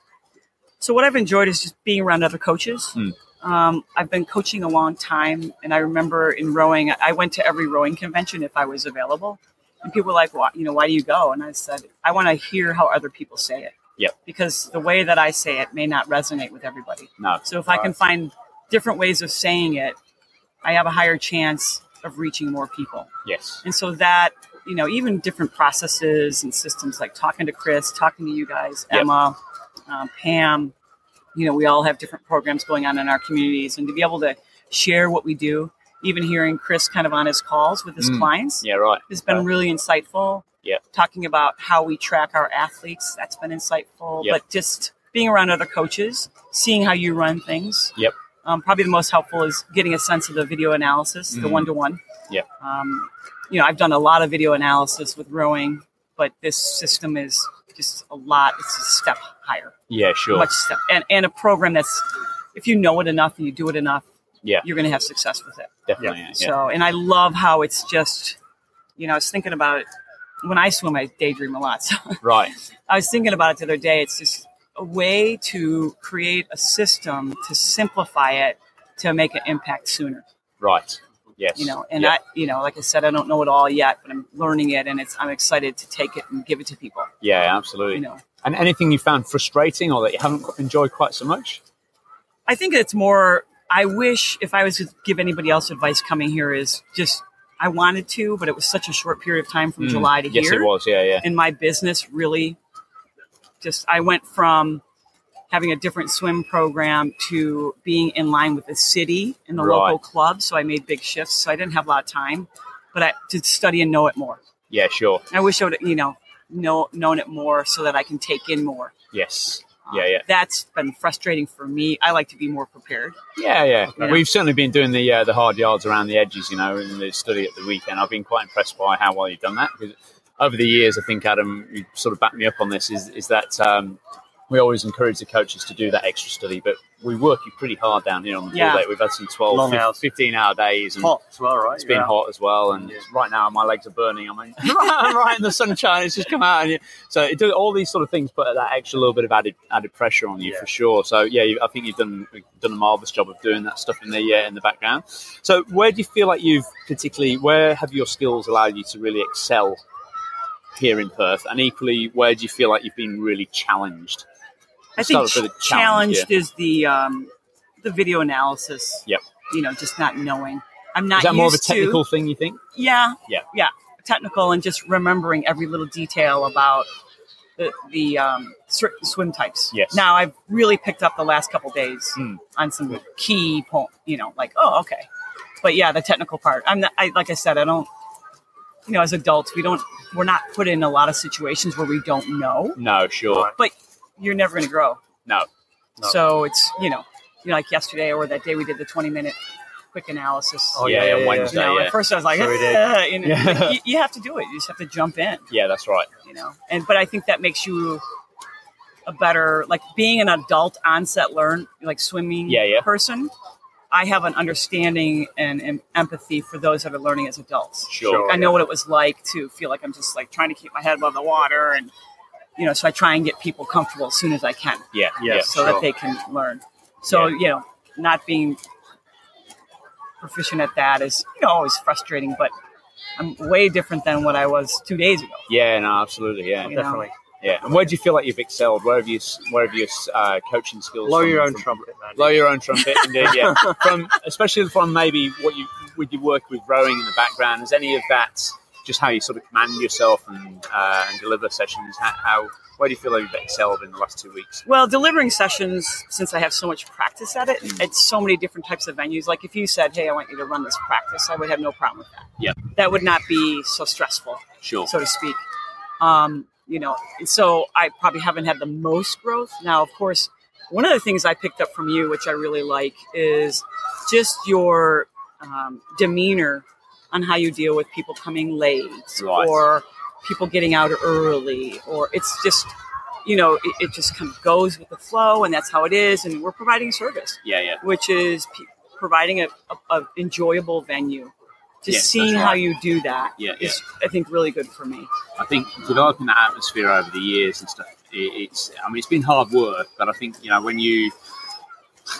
So what I've enjoyed is just being around other coaches. Hmm. Um, I've been coaching a long time, and I remember in rowing, I went to every rowing convention if I was available, and people were like, "Why, you know, why do you go?" And I said, "I want to hear how other people say it." Yep. Because the way that I say it may not resonate with everybody. No. So if I can find different ways of saying it, I have a higher chance of reaching more people. Yes. And so that, you know, even different processes and systems like talking to Chris, talking to you guys, Yep. Emma, um, Pam, you know, we all have different programs going on in our communities. And to be able to share what we do, even hearing Chris kind of on his calls with his Mm. clients, Yeah. Right. has been really insightful. Yeah. Talking about how we track our athletes, that's been insightful. Yep. But just being around other coaches, seeing how you run things. Yep. Um, probably the most helpful is getting a sense of the video analysis, the Mhm. one to one. Yeah. Um, you know, I've done a lot of video analysis with rowing, but this system is just a lot. It's a step higher, Yeah. Sure. much step, and and a program that's if you know it enough and you do it enough, Yeah. you're going to have success with it. Definitely. Yeah. yeah. So, and I love how it's just, you know, I was thinking about it when I swim. I daydream a lot. So Right. I was thinking about it the other day. It's just a way to create a system to simplify it to make an impact sooner. Right. Yes. You know, and Yeah. I, you know, like I said, I don't know it all yet, but I'm learning it, and it's I'm excited to take it and give it to people. Yeah, absolutely. You know, And anything you found frustrating or that you haven't enjoyed quite so much? I think it's more. I wish if I was to give anybody else advice coming here is just I wanted to, but it was such a short period of time from Mm. July to Yes, here. it was. Yeah, yeah. And my business really just I went from having a different swim program to being in line with the city and the Right. local club. So I made big shifts. So I didn't have a lot of time, but I to study and know it more. Yeah, sure. I wish I would, you know, know known it more so that I can take in more. Yes. Yeah, yeah. That's been frustrating for me. I like to be more prepared. Yeah, yeah. Yeah. We've certainly been doing the uh, the hard yards around the edges, you know, in the study at the weekend. I've been quite impressed by how well you've done that. Because over the years, I think Adam, you sort of backed me up on this. Is is that um, we always encourage the coaches to do that extra study, but we work you pretty hard down here on the Yeah. pool day. We've had some 12, Long 15, hours. 15 hour days. And Hot as well, right? It's been Yeah. hot as well, and Yeah. right now my legs are burning. I mean, I'm right in the sunshine. It's just come out, and you, so it does all these sort of things put that extra little bit of added added pressure on you Yeah. for sure. So yeah, you, I think you've done done a marvelous job of doing that stuff in the uh, in the background. So where do you feel like you've particularly where have your skills allowed you to really excel here in Perth, and equally where do you feel like you've been really challenged? I think the challenge, challenged is the um, the video analysis. Yep. You know, just not knowing. I'm not Is that more of a used to- technical thing? You think? Yeah. Yeah. Yeah. Technical and just remembering every little detail about the, the um, certain swim types. Yes. Now I've really picked up the last couple days Hmm. on some key point. You know, like oh okay, but yeah, the technical part. I'm not. I, like I said, I don't. You know, as adults, we don't. We're not put in a lot of situations where we don't know. No, sure, But you're never going to grow. no, No. So it's you know, you know, like yesterday or that day we did the 20 minute quick analysis. Oh, yeah, yeah, on yeah, Wednesday, you know, yeah. at first I was like, So we did. "Eh," you, know, Yeah. you, you have to do it. You just have to jump in, yeah, that's right. you know. And but I think that makes you a better like being an adult onset learn like swimming Yeah, yeah. person. I have an understanding and, and empathy for those that are learning as adults. Sure. Sure. I know what it was like to feel like I'm just like trying to keep my head above the water and you know, so I try and get people comfortable as soon as I can Yeah, Yeah. yeah. so Sure. that they can learn. So, Yeah. you know, not being proficient at that is, you know, always frustrating, but I'm way different than what I was two days ago. Yeah, no, absolutely, yeah, You know. Definitely. yeah. And where do you feel like you've excelled? Where have you, where have your uh, coaching skills? Blow from- your own from- trumpet, man. Blow your own trumpet, indeed. Yeah, from especially from maybe what you would your work with rowing in the background. Is any of that just how you sort of command yourself and uh, and deliver sessions? How, how where do you feel like you've excelled in the last two weeks? Well, delivering sessions, since I have so much practice at it, Mm. at so many different types of venues. Like if you said, hey, I want you to run this practice, I would have no problem with that. Yeah. That would not be so stressful. Sure. so to speak. Um, you know, and so I probably haven't had the most growth. Now, of course, one of the things I picked up from you, which I really like, is just your um, demeanor on how you deal with people coming late Right. or people getting out early, or it's just, you know, it, it just kind of goes with the flow, and that's how it is. And we're providing service, Yeah, yeah. which is p- providing a, a, a enjoyable venue. Just Yes, seeing that's how you do that Yeah, is, I think, really good for me. I think developing that atmosphere over the years and stuff, it, it's, I mean, it's been hard work, but I think, you know, when you,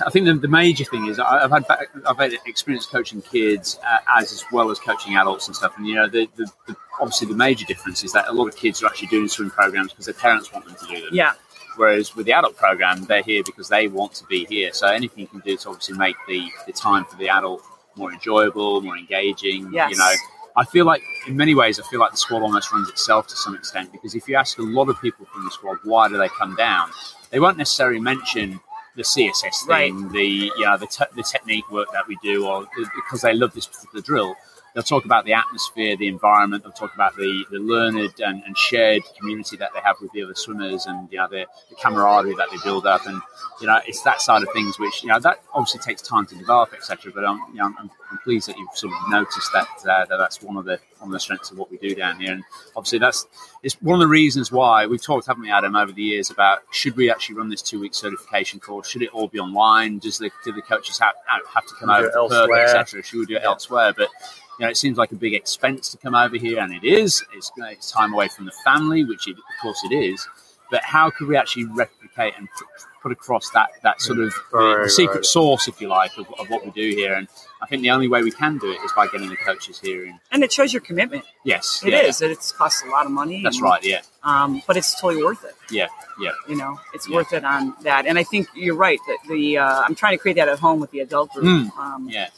I think the, the major thing is I- I've had back, I've had experience coaching kids uh, as as well as coaching adults and stuff, and you know the, the, the obviously the major difference is that a lot of kids are actually doing swim programs because their parents want them to do them. Yeah. Whereas with the adult program, they're here because they want to be here. So anything you can do to obviously make the, the time for the adult more enjoyable, more engaging. Yes. You know, I feel like in many ways, I feel like the squad almost runs itself to some extent because if you ask a lot of people from the squad why do they come down, they won't necessarily mention the CSS thing, the yeah, the, te- the technique work that we do, or because they love this particular drill. They'll talk about the atmosphere, the environment. They'll talk about the, the learned and, and shared community that they have with the other swimmers, and you know the, the camaraderie that they build up. And you know it's that side of things which you know that obviously takes time to develop, etc. But I'm, you know, I'm, I'm pleased that you've sort of noticed that, uh, that that's one of the one of the strengths of what we do down here. And obviously that's it's one of the reasons why we've talked, haven't we, Adam, over the years about should we actually run this two week certification course? Should it all be online? Does the do the coaches have, have to come it to Perth, etc.? Should we do it elsewhere? But you know, it seems like a big expense to come over here, and it is. It's, it's time away from the family, which it, of course it is. but how could we actually replicate and put, put across that that sort of Right, the secret right. sauce, if you like, of, of what we do here? And I think the only way we can do it is by getting the coaches here. In And it shows your commitment. yes, It yeah, is. It It's costs a lot of money. That's and, right. Yeah, Um, but it's totally worth it. yeah, yeah. You know, it's Yeah. worth it on that. And I think you're right. That the uh, I'm trying to create that at home with the adult group. Mm. Um, Yeah,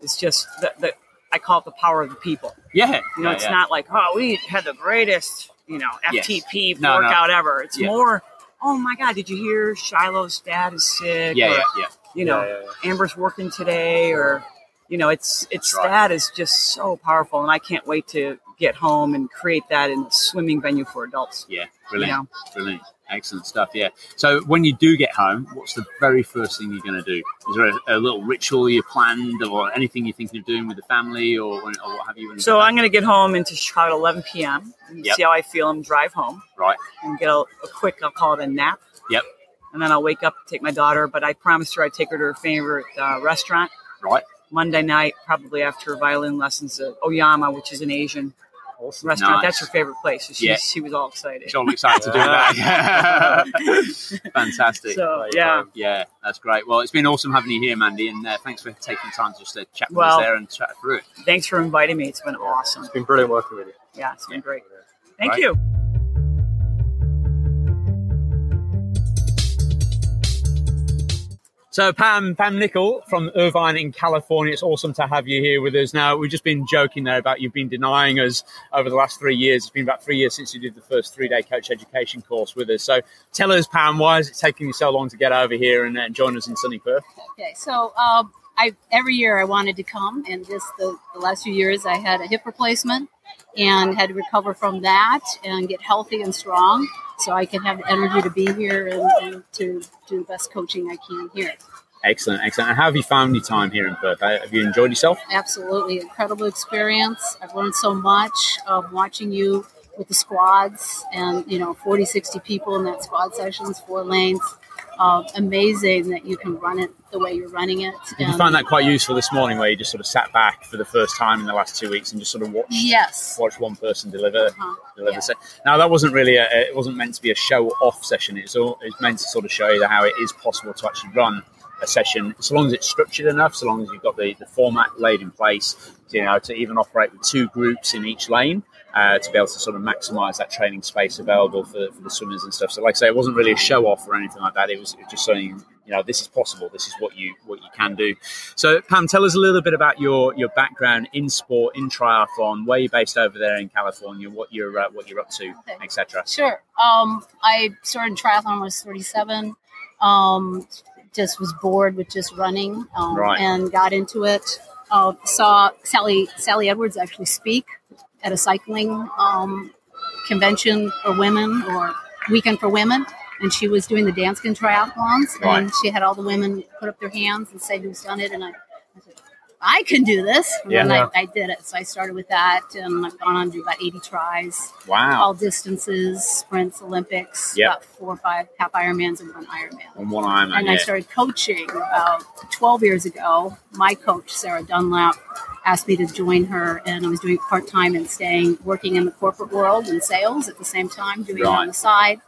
It's just the, the I call it the power of the people. yeah. You know, yeah, it's yeah. not like oh we had the greatest you know FTP No, no. workout ever. It's Yeah. more. Oh my God! Did you hear Shiloh's dad is sick? Yeah, Or, yeah, yeah. You know, Yeah, yeah, Amber's working today, or you know, it's it's That's right. that is just so powerful, and I can't wait to get home and create that in a swimming venue for adults. Yeah, brilliant, You know? brilliant, excellent stuff. Yeah. So when you do get home, what's the very first thing you're going to do? Is there a, a little ritual you planned, or anything you're thinking of doing with the family, or, or what have you? So I'm going to get home into Chicago at 11 p.m. and Yep. see how I feel and drive home Right. and get a, a quick, I'll call it a nap. Yep. And then I'll wake up, take my daughter, but I promised her I'd take her to her favorite uh, restaurant Right. Monday night, probably after violin lessons at Oyama, which is an Asian restaurant. Nice. That's her favorite place. So she, Yeah. she was all excited. She's all excited to do that. Fantastic. So, yeah. Yeah, that's great. Well, it's been awesome having you here, Mandy, and uh, thanks for taking the time to just uh, chat with Well- us there and chat through it. Thanks for inviting me. It's been awesome. It's been brilliant working with you. Yeah, it's been great. Thank Right. you. So Pam, Pam Nickel from Irvine in California. It's awesome to have you here with us. Now we've just been joking there about you've been denying us over the last three years. It's been about three years since you did the first three-day coach education course with us. So tell us, Pam, why is it taking you so long to get over here and uh, join us in sunny Perth? Okay, so um, I every year I wanted to come, and just the, the last few years I had a hip replacement and had to recover from that and get healthy and strong, so I can have the energy to be here and, and to do the best coaching I can here. Excellent, excellent. And how have you found your time here in Perth? Have you enjoyed yourself? Absolutely incredible experience. I've learned so much of watching you with the squads and you know 40 60 people in that squad sessions four lanes uh, amazing that you can run it the way you're running it Did you find that quite useful this morning, where you just sort of sat back for the first time in the last two weeks and just sort of watched yes watch one person deliver Uh-huh. deliver. Yeah. Now that wasn't really a, it wasn't meant to be a show off session. It's all it's meant to sort of show you how it is possible to actually run a session, so long as it's structured enough, so long as you've got the, the format laid in place, you know, to even operate with two groups in each lane. Uh, to be able to sort of maximise that training space available for, for the swimmers and stuff. So, like I say, it wasn't really a show off or anything like that. It was, it was just saying, you know, this is possible. This is what you what you can do. So, Pam, tell us a little bit about your your background in sport, in triathlon, where you're based over there in California, what you're uh, what you're up to, Okay. etc. Sure. Um, I started triathlon when I was 37. Um, just was bored with just running um, Right. and got into it. Uh, saw Sally Sally Edwards actually speak at a cycling um, convention for women or weekend for women. And she was doing the dance Danskin triathlons, Right. and she had all the women put up their hands and say who's done it. And I, I said, I can do this. And Yeah. I, I did it. So I started with that, and I've gone on to do about 80 tries Wow. all distances, sprints, Olympics, Yep. about four or five half Ironmans and one Ironman. On one Ironman, and yeah. I started coaching about 12 years ago. My coach, Sarah Dunlap, asked me to join her, and I was doing part time and staying, working in the corporate world and sales at the same time, doing it Right. on the side.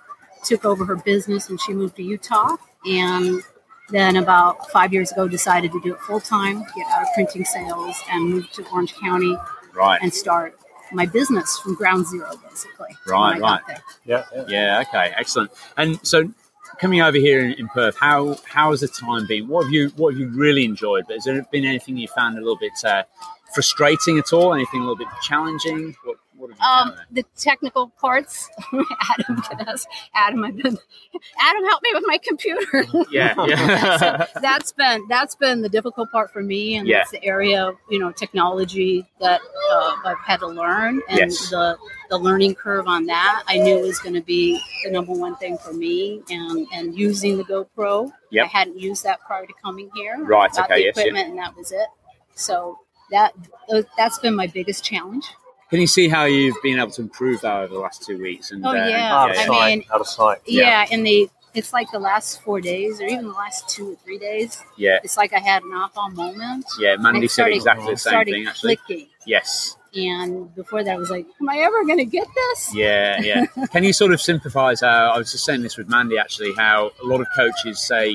Took over her business and she moved to Utah, and then about five years ago decided to do it full time, get out of printing sales, and move to Orange County right. and start my business from ground zero, basically. Right, when I got right. Yeah, yeah. Yeah. Okay. Excellent. And so, coming over here in, in Perth, how how has the time been? What have you what have you really enjoyed? But has there been anything you found a little bit uh, frustrating at all? Anything a little bit challenging? What what have you Um, the technical parts, Adam can ask. Adam, I've been, Adam, help me with my computer. Yeah. Yeah. that's been that's been the difficult part for me, and Yeah. it's the area of you know technology that uh, I've had to learn, and Yes. the the learning curve on that I knew was going to be the number one thing for me, and and using the GoPro. Yep. I hadn't used that prior to coming here. Right, Got okay, the yes, yeah. equipment, and that was it. So that that's been my biggest challenge. Can you see how you've been able to improve that over the last two weeks? And Oh, uh, yeah. Out of I sight. mean- out of sight. Yeah. Yeah, and the it's like the last four days, or even the last two or three days. yeah, It's like I had an aha moment. yeah. Mandy It said exactly the same started thing. Actually, clicking, yes. And before that, I was like, "Am I ever going to get this?" Yeah, yeah. Can you sort of sympathise? How I was just saying this with Mandy actually. How a lot of coaches say,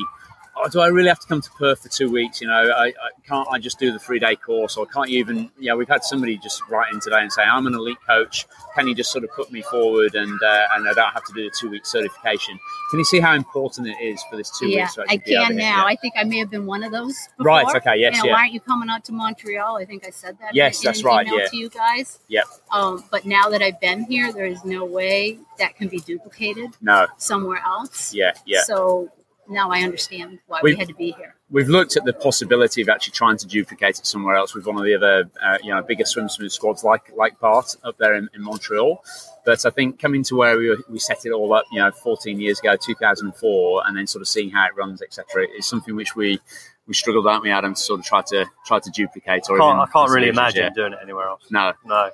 "Oh, do I really have to come to Perth for two weeks? You know, I, I can't. I just do the three day course, or can't you even? Yeah, we've had somebody just write in today and say, "I'm an elite coach. Can you just sort of put me forward and uh, and I don't have to do the two week certification?" Can you see how important it is for this two yeah, weeks? I actually be able can now. I think I may have been one of those. Before. Right, okay, yes, You know, yeah. Why aren't you coming out to Montreal? I think I said that. Yes, in, that's right, yeah. To you guys. Yep. Um, but now that I've been here, there is no way that can be duplicated No. somewhere else. Yeah. Yeah. So now I understand why We- we had to be here. we've looked at the possibility of actually trying to duplicate it somewhere else with one of the other, uh, you know, bigger swim smooth squads like like Bart up there in, in Montreal. But I think coming to where we, we set it all up, you know, 14 years ago, 2004, and then sort of seeing how it runs, etc., is something which we we struggled, aren't we, Adam, to sort of try to try to duplicate. Or Can't, I can't really imagine yeah. doing it anywhere else. No, No,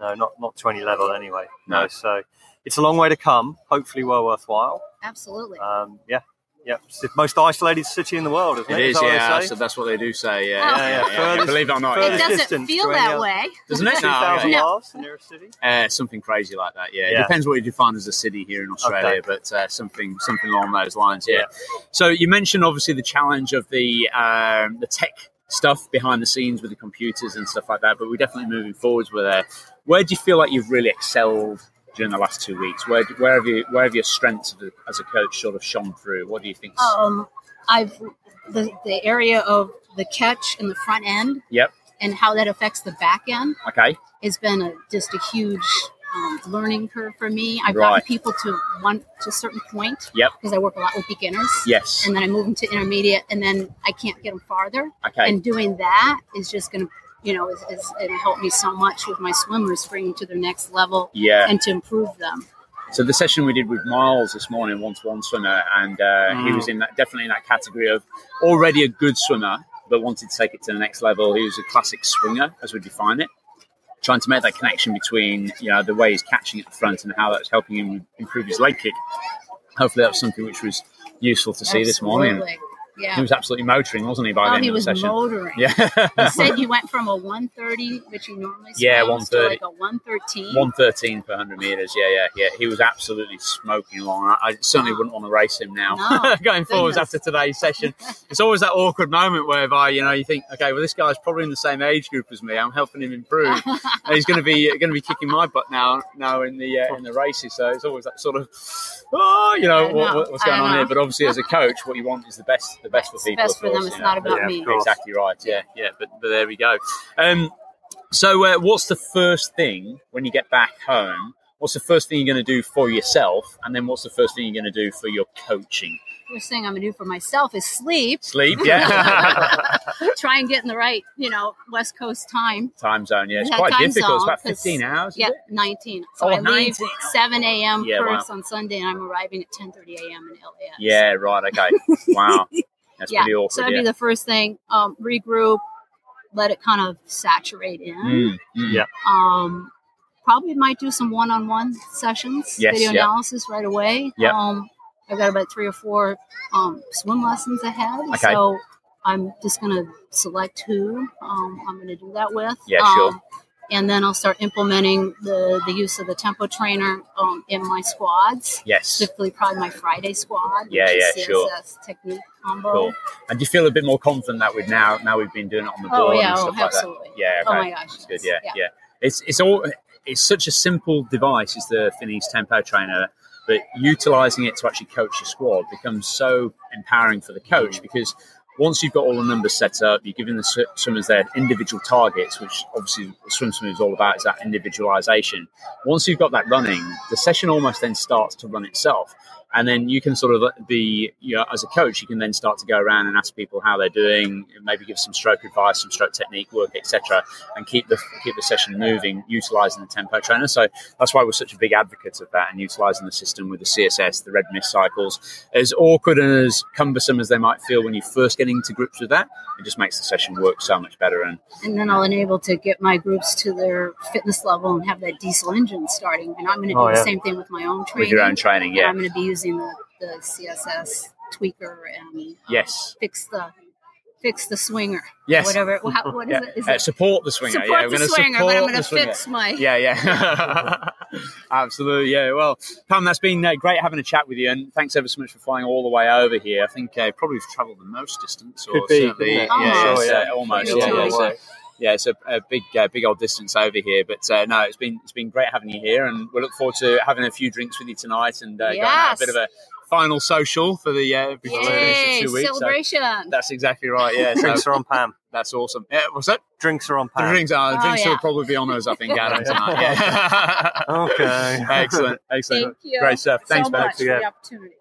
no, not not to any level anyway. No. No, so it's a long way to come. Hopefully, well worthwhile. Absolutely. Um, yeah, yeah. It's the most isolated city in the world, isn't it? it is. that Yeah, so that's what they do say. Yeah, Oh. yeah, Yeah, yeah, yeah. yeah. Furthest- Believe it or not, it doesn't feel that way. doesn't it? No, thousand yeah. miles, the nearest city. Uh, something crazy like that. Yeah, it depends what you define as a city here in Australia, Okay. but uh, something something along those lines. Yeah. Yeah. So you mentioned obviously the challenge of the um, the tech stuff behind the scenes with the computers and stuff like that, but we're definitely moving forwards with there. Where do you feel like you've really excelled during the last two weeks? Where where have you where have your strengths as a, as a coach sort of shone through? What do you think? Um, I've the the area of the catch in the front end Yep. and how that affects the back end Okay. has been a, just a huge um, learning curve for me. I've Right. gotten people to one to a certain point Yep. because I work a lot with beginners. Yes. And then I move them to intermediate, and then I can't get them farther. Okay. And doing that is just going to, you know, is, is it helped me so much with my swimmers bringing to their next level Yeah. and to improve them. So the session we did with Miles this morning, one-to-one swimmer, and uh, he Mm. was in that, definitely in that category of already a good swimmer, but wanted to take it to the next level. He was a classic swinger, as we define it, trying to make that connection between you know the way he's catching at the front and how that's helping him improve his leg kick. Hopefully, that was something which was useful to see this morning. Yeah. He was absolutely motoring, wasn't he? By the oh, end he of the was session, motoring. yeah, He said he went from a 130, which he normally Yeah, to 130. like a 113. One thirteen per hundred meters. Yeah, yeah, yeah. He was absolutely smoking along. I, I certainly wouldn't want to race him now. No, Going forwards after today's session, it's always that awkward moment whereby you know you think, okay, well this guy's probably in the same age group as me. I'm helping him improve, and he's going to be going to be kicking my butt now now in the uh, in the races. So it's always that sort of, oh, you know, what, know, what- what's going I on know. here. But obviously, as a coach, what you want is the best the best for It's people. best of for them. It's you not about Yeah, me. Exactly right. Yeah, yeah. But, but there we go. Um, so, uh, what's the first thing when you get back home? What's the first thing you're going to do for yourself, and then what's the first thing you're going to do for your coaching? First thing I'm going to do for myself is sleep. Sleep, yeah. Try and get in the right, you know, West Coast time. time zone, yeah, it's Yeah, quite time difficult. It's zone, about 'cause- 15 hours. is Yeah, 19. So Oh, I leave 7 a.m. Yeah, first wow. on Sunday, and I'm arriving at 10:30 a.m. in LAX. Yeah, right. Okay. Wow, that's yeah. pretty awkward. so that'd yeah. be the first thing. Um, regroup, let it kind of saturate in. Mm, mm. Yeah. Um, probably might do some one-on-one sessions, Yes, video yeah. analysis right away. Yep. Um, I've got about three or four um, swim lessons ahead, Okay. so I'm just gonna select who um, I'm gonna do that with. Yeah, um, sure. And then I'll start implementing the, the use of the tempo trainer um, in my squads. Yes. Specifically, probably my Friday squad. Yeah, yeah, is sure. CSS technique combo. Cool. And do you feel a bit more confident that we've now now we've been doing it on the board Oh yeah, and oh, stuff like that? absolutely. Yeah. Oh my gosh, That's good. yes. Yeah, Yeah. yeah. It's it's all it's such a simple device. Is the Finis Tempo Trainer, but utilizing it to actually coach your squad becomes so empowering for the coach because once you've got all the numbers set up, you're giving the swimmers their individual targets, which obviously Swim Smooth is all about, is that individualization. Once you've got that running, the session almost then starts to run itself. And then you can sort of uh, be, you know, as a coach, you can then start to go around and ask people how they're doing, maybe give some stroke advice, some stroke technique work, etc., and keep the keep the session moving, utilizing the tempo trainer. So that's why we're such a big advocate of that and utilizing the system with the CSS, the red mist cycles. As awkward and as cumbersome as they might feel when you first get into grips with that, it just makes the session work so much better. And and then I'll enable to get my groups to their fitness level and have that diesel engine starting. And I'm going to do Oh, the same thing with my own training. with your own training, yeah, I'm going to be using the, the CSS tweaker and uh, yes, fix the fix the swinger. Yes. Whatever. How, what is Yeah. it? Is Uh, it support the swinger. support yeah, we're the gonna swinger, support but I'm going to swinger. fix my. Yeah, yeah. Absolutely, yeah. Well, Pam, that's been uh, great having a chat with you, and thanks ever so much for flying all the way over here. I think uh, probably have travelled the most distance, or Could be, certainly, couldn't yeah, Almost. it's, Sure, uh, yeah. almost, Maybe yeah, yeah. Weeks. So, yeah, it's a, a big, uh, big old distance over here, but uh, no, it's been it's been great having you here, and we look forward to having a few drinks with you tonight and uh, going out a bit of a final social for the uh, before Yay! the two weeks. So Celebration. that's exactly right. Yeah, Drinks so are on Pam. that's awesome. Yeah, what's that? Drinks are on Pam. The Pam. drinks are the Oh, drinks yeah. will probably be on us, I think, Adam tonight. Yeah. Okay. excellent, excellent, Thank you. great stuff. Thanks, so Ben. much for the opportunity.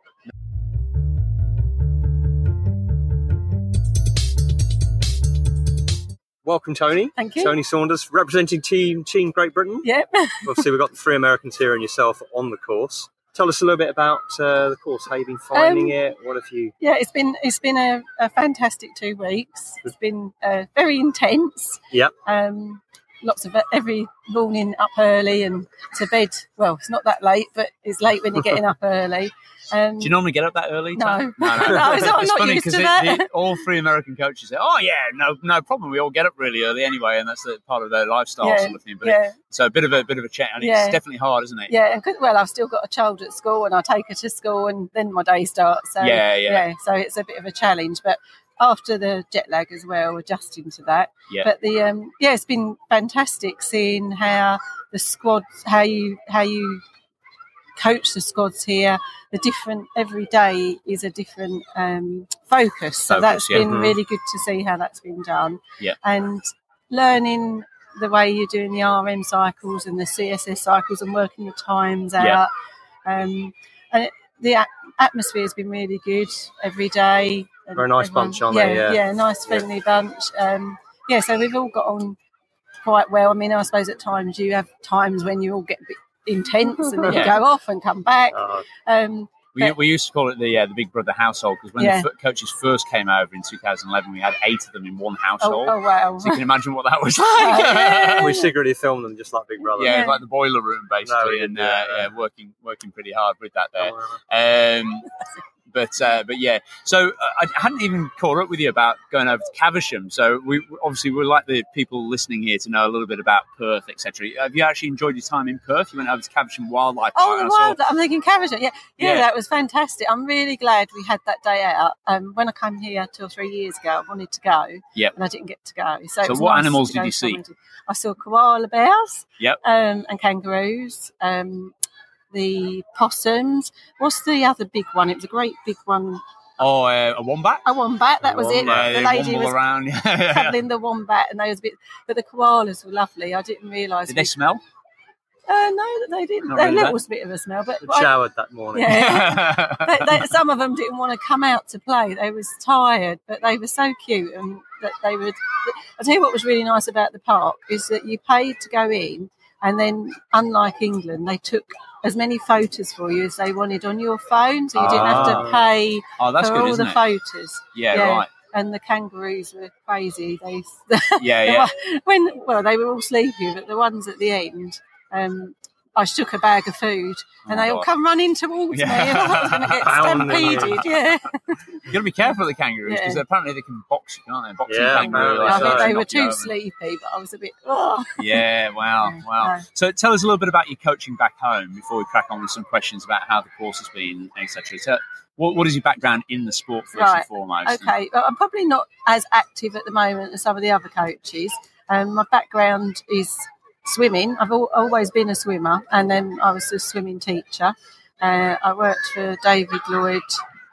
Welcome, Tony. Thank you. Tony Saunders, representing Team Team Great Britain. Yep. Obviously, we've got the three Americans here and yourself on the course. Tell us a little bit about uh, the course. How you've been finding Um, it? What have you? Yeah, it's been it's been a, a fantastic two weeks. It's been uh, very intense. Yep. Um, lots of every morning up early and to bed. Well, it's not that late, but it's late when you're getting up early. Um, Do you normally get up that early? No. No, no. No, it's not- I'm not funny used 'cause to it- that. the- all three American coaches say, "Oh yeah, no, no problem. We all get up really early anyway, and that's part of their lifestyle Yeah, sort of thing." But it, yeah, so a bit of a bit of a chat, and Yeah. it's definitely hard, isn't it? yeah. And well, I've still got a child at school, and I take her to school, and then my day starts. So Yeah, yeah. So it's a bit of a challenge, but after the jet lag as well, adjusting to that. Yeah. But the um, yeah, it's been fantastic seeing how the squads, how you how you coach the squads here. The different every day is a different um, focus, so Focus, that's yeah. been Mhm. really good to see how that's been done. Yeah. and learning the way you're doing the RM cycles and the CSS cycles and working the times out. Yeah. Um, and it, the atmosphere has been really good every day. And Very nice everyone- bunch, aren't yeah, they? Yeah. Yeah, nice friendly bunch. Um, yeah, so we've all got on quite well. I mean, I suppose at times you have times when you all get a bit intense and then you go off and come back. Uh, Um, We, we used to call it the uh, the Big Brother household because when Yeah. the f- coaches first came over in 2011, we had eight of them in one household. oh, wow. So you can imagine what that was Oh, like. yeah. we secretly filmed them just like Big Brother. Yeah, Yeah. like the boiler room basically, we and uh, yeah, working working pretty hard with that there. Oh, Um, but uh, but yeah, so uh, I hadn't even caught up with you about going over to Caversham. So we obviously we'd like the people listening here to know a little bit about Perth, etc. Have you actually enjoyed your time in Perth? You went over to Caversham Wildlife Oh, Park. the and I saw- wild! I'm thinking Caversham. Yeah, yeah, Yeah. that was fantastic. I'm really glad we had that day out. Um, when I came here two or three years ago, I wanted to go, Yep. and I didn't get to go. So, So what nice animals did you see? I saw koala bears. Yep. Um, and kangaroos. Um, the possums. What's the other big one? It was a great big one. Oh, uh, a wombat. A wombat. That was it. Yeah, the lady womble was around. cuddling the wombat, and they was a bit. But the koalas were lovely. I didn't realise. Did they smell? Uh, no, they didn't. Not They really, little that- bit of a smell, but I showered that morning. Yeah. they, they, some of them didn't want to come out to play. They was tired, but they were so cute, and that they would. I tell you what was really nice about the park is that you paid to go in, and then unlike England, they took as many photos for you as they wanted on your phone, so you didn't have to Ah. pay oh, that's for good, all the it? photos. Yeah, Yeah. right. And the kangaroos were crazy. They Yeah, yeah. when well they were all sleepy, but the ones at the end. Um, I shook a bag of food and Oh, they all God. come running towards Yeah. me and I was going to get stampeded. Yeah, you've got to be careful of the kangaroos because Yeah. apparently they can box you, can't they? Boxing Yeah, kangaroo. apparently I think so. they were too over. sleepy, but I was a bit. Oh. Yeah, wow, Yeah, wow. no. So tell us a little bit about your coaching back home before we crack on with some questions about how the course has been, etc. So what, what is your background in the sport first and Right. foremost? Okay, well, I'm probably not as active at the moment as some of the other coaches. Um, my background is swimming. I've al- always been a swimmer, and then I was a swimming teacher. Uh, I worked for David Lloyd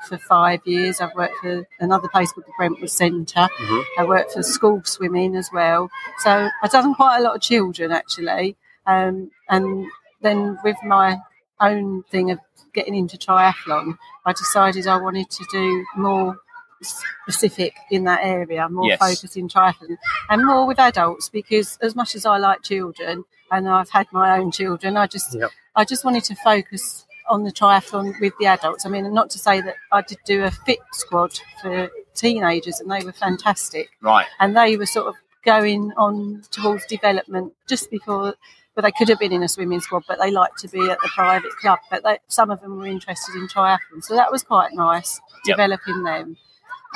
for five years. I've worked for another place called the Brentwood Centre. Mhm. I worked for school swimming as well. So I've done quite a lot of children actually. Um, and then with my own thing of getting into triathlon, I decided I wanted to do more specific in that area, more Yes. focus in triathlon and more with adults because as much as I like children and I've had my own children, I just Yep. I just wanted to focus on the triathlon with the adults. I mean, not to say that I did do a fit squad for teenagers and they were fantastic Right. and they were sort of going on towards development just before but they could have been in a swimming squad but they liked to be at the private club but they, some of them were interested in triathlon so that was quite nice Yep. developing them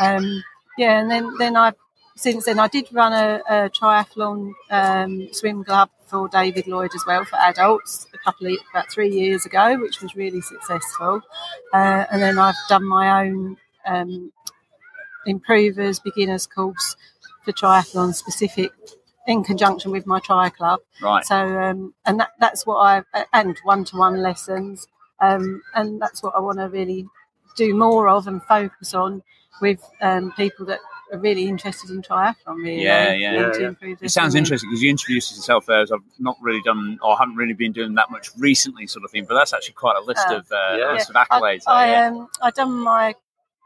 um, yeah, and then then I since then I did run a, a triathlon um, swim club for David Lloyd as well for adults a couple of about three years ago, which was really successful. Uh, and then I've done my own um, improvers beginners course for triathlon specific in conjunction with my tri club. Right. So um, and that, that's what I and one to one lessons. Um, and that's what I want to really do more of and focus on with um, people that are really interested in triathlon. Really, Yeah, yeah. Yeah, yeah. It sounds swimming. interesting because you introduced yourself there as I've not really done or haven't really been doing that much recently, sort of thing. But that's actually quite a list Oh. of uh, Yeah. list of accolades. I, there, I, yeah. um, I done my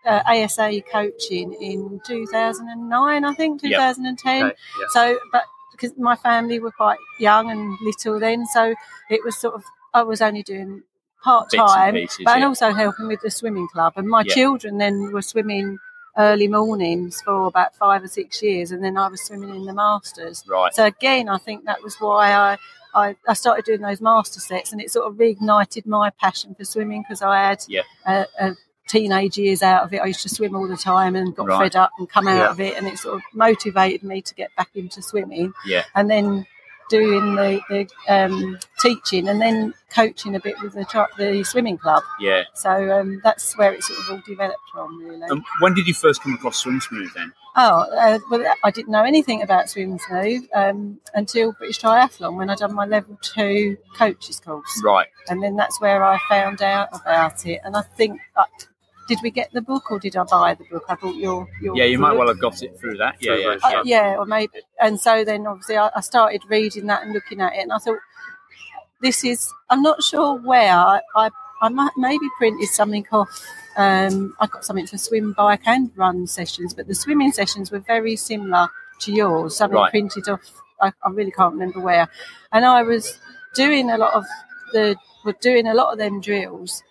uh, ASA coaching in 2009, I think, Yep. 2010. Okay, yeah. So, but because my family were quite young and little then, so it was sort of I was only doing part and time, pieces, but and yeah. also helping with the swimming club. And my Yeah. children then were swimming early mornings for about five or six years, and then I was swimming in the masters. Right. So again, I think that was why I, I, I started doing those master sets, and it sort of reignited my passion for swimming because I had Yeah. a, a teenage years out of it. I used to swim all the time and got Right. fed up and come out Yeah. of it, and it sort of motivated me to get back into swimming. Yeah. and then doing the, the um, teaching and then coaching a bit with the, tri- the swimming club. Yeah. So um, that's where it sort of all developed from, really. Um, when did you first come across Swim Smooth then? Oh, uh, well, I didn't know anything about Swim Smooth um, until British Triathlon when I done my level two coaches course, Right. and then that's where I found out about it. And I think, did we get the book or did I buy the book? I bought your your. Yeah, you might well have got it through that. Yeah, Through yeah. Uh, yeah, or maybe. And so then obviously I, I started reading that and looking at it, and I thought, this is. I'm not sure where I. I, I might maybe printed something off. Um, I got something for swim, bike, and run sessions, but the swimming sessions were very similar to yours. Something Right. printed off. I, I really can't remember where. And I was doing a lot of the. Were doing a lot of them drills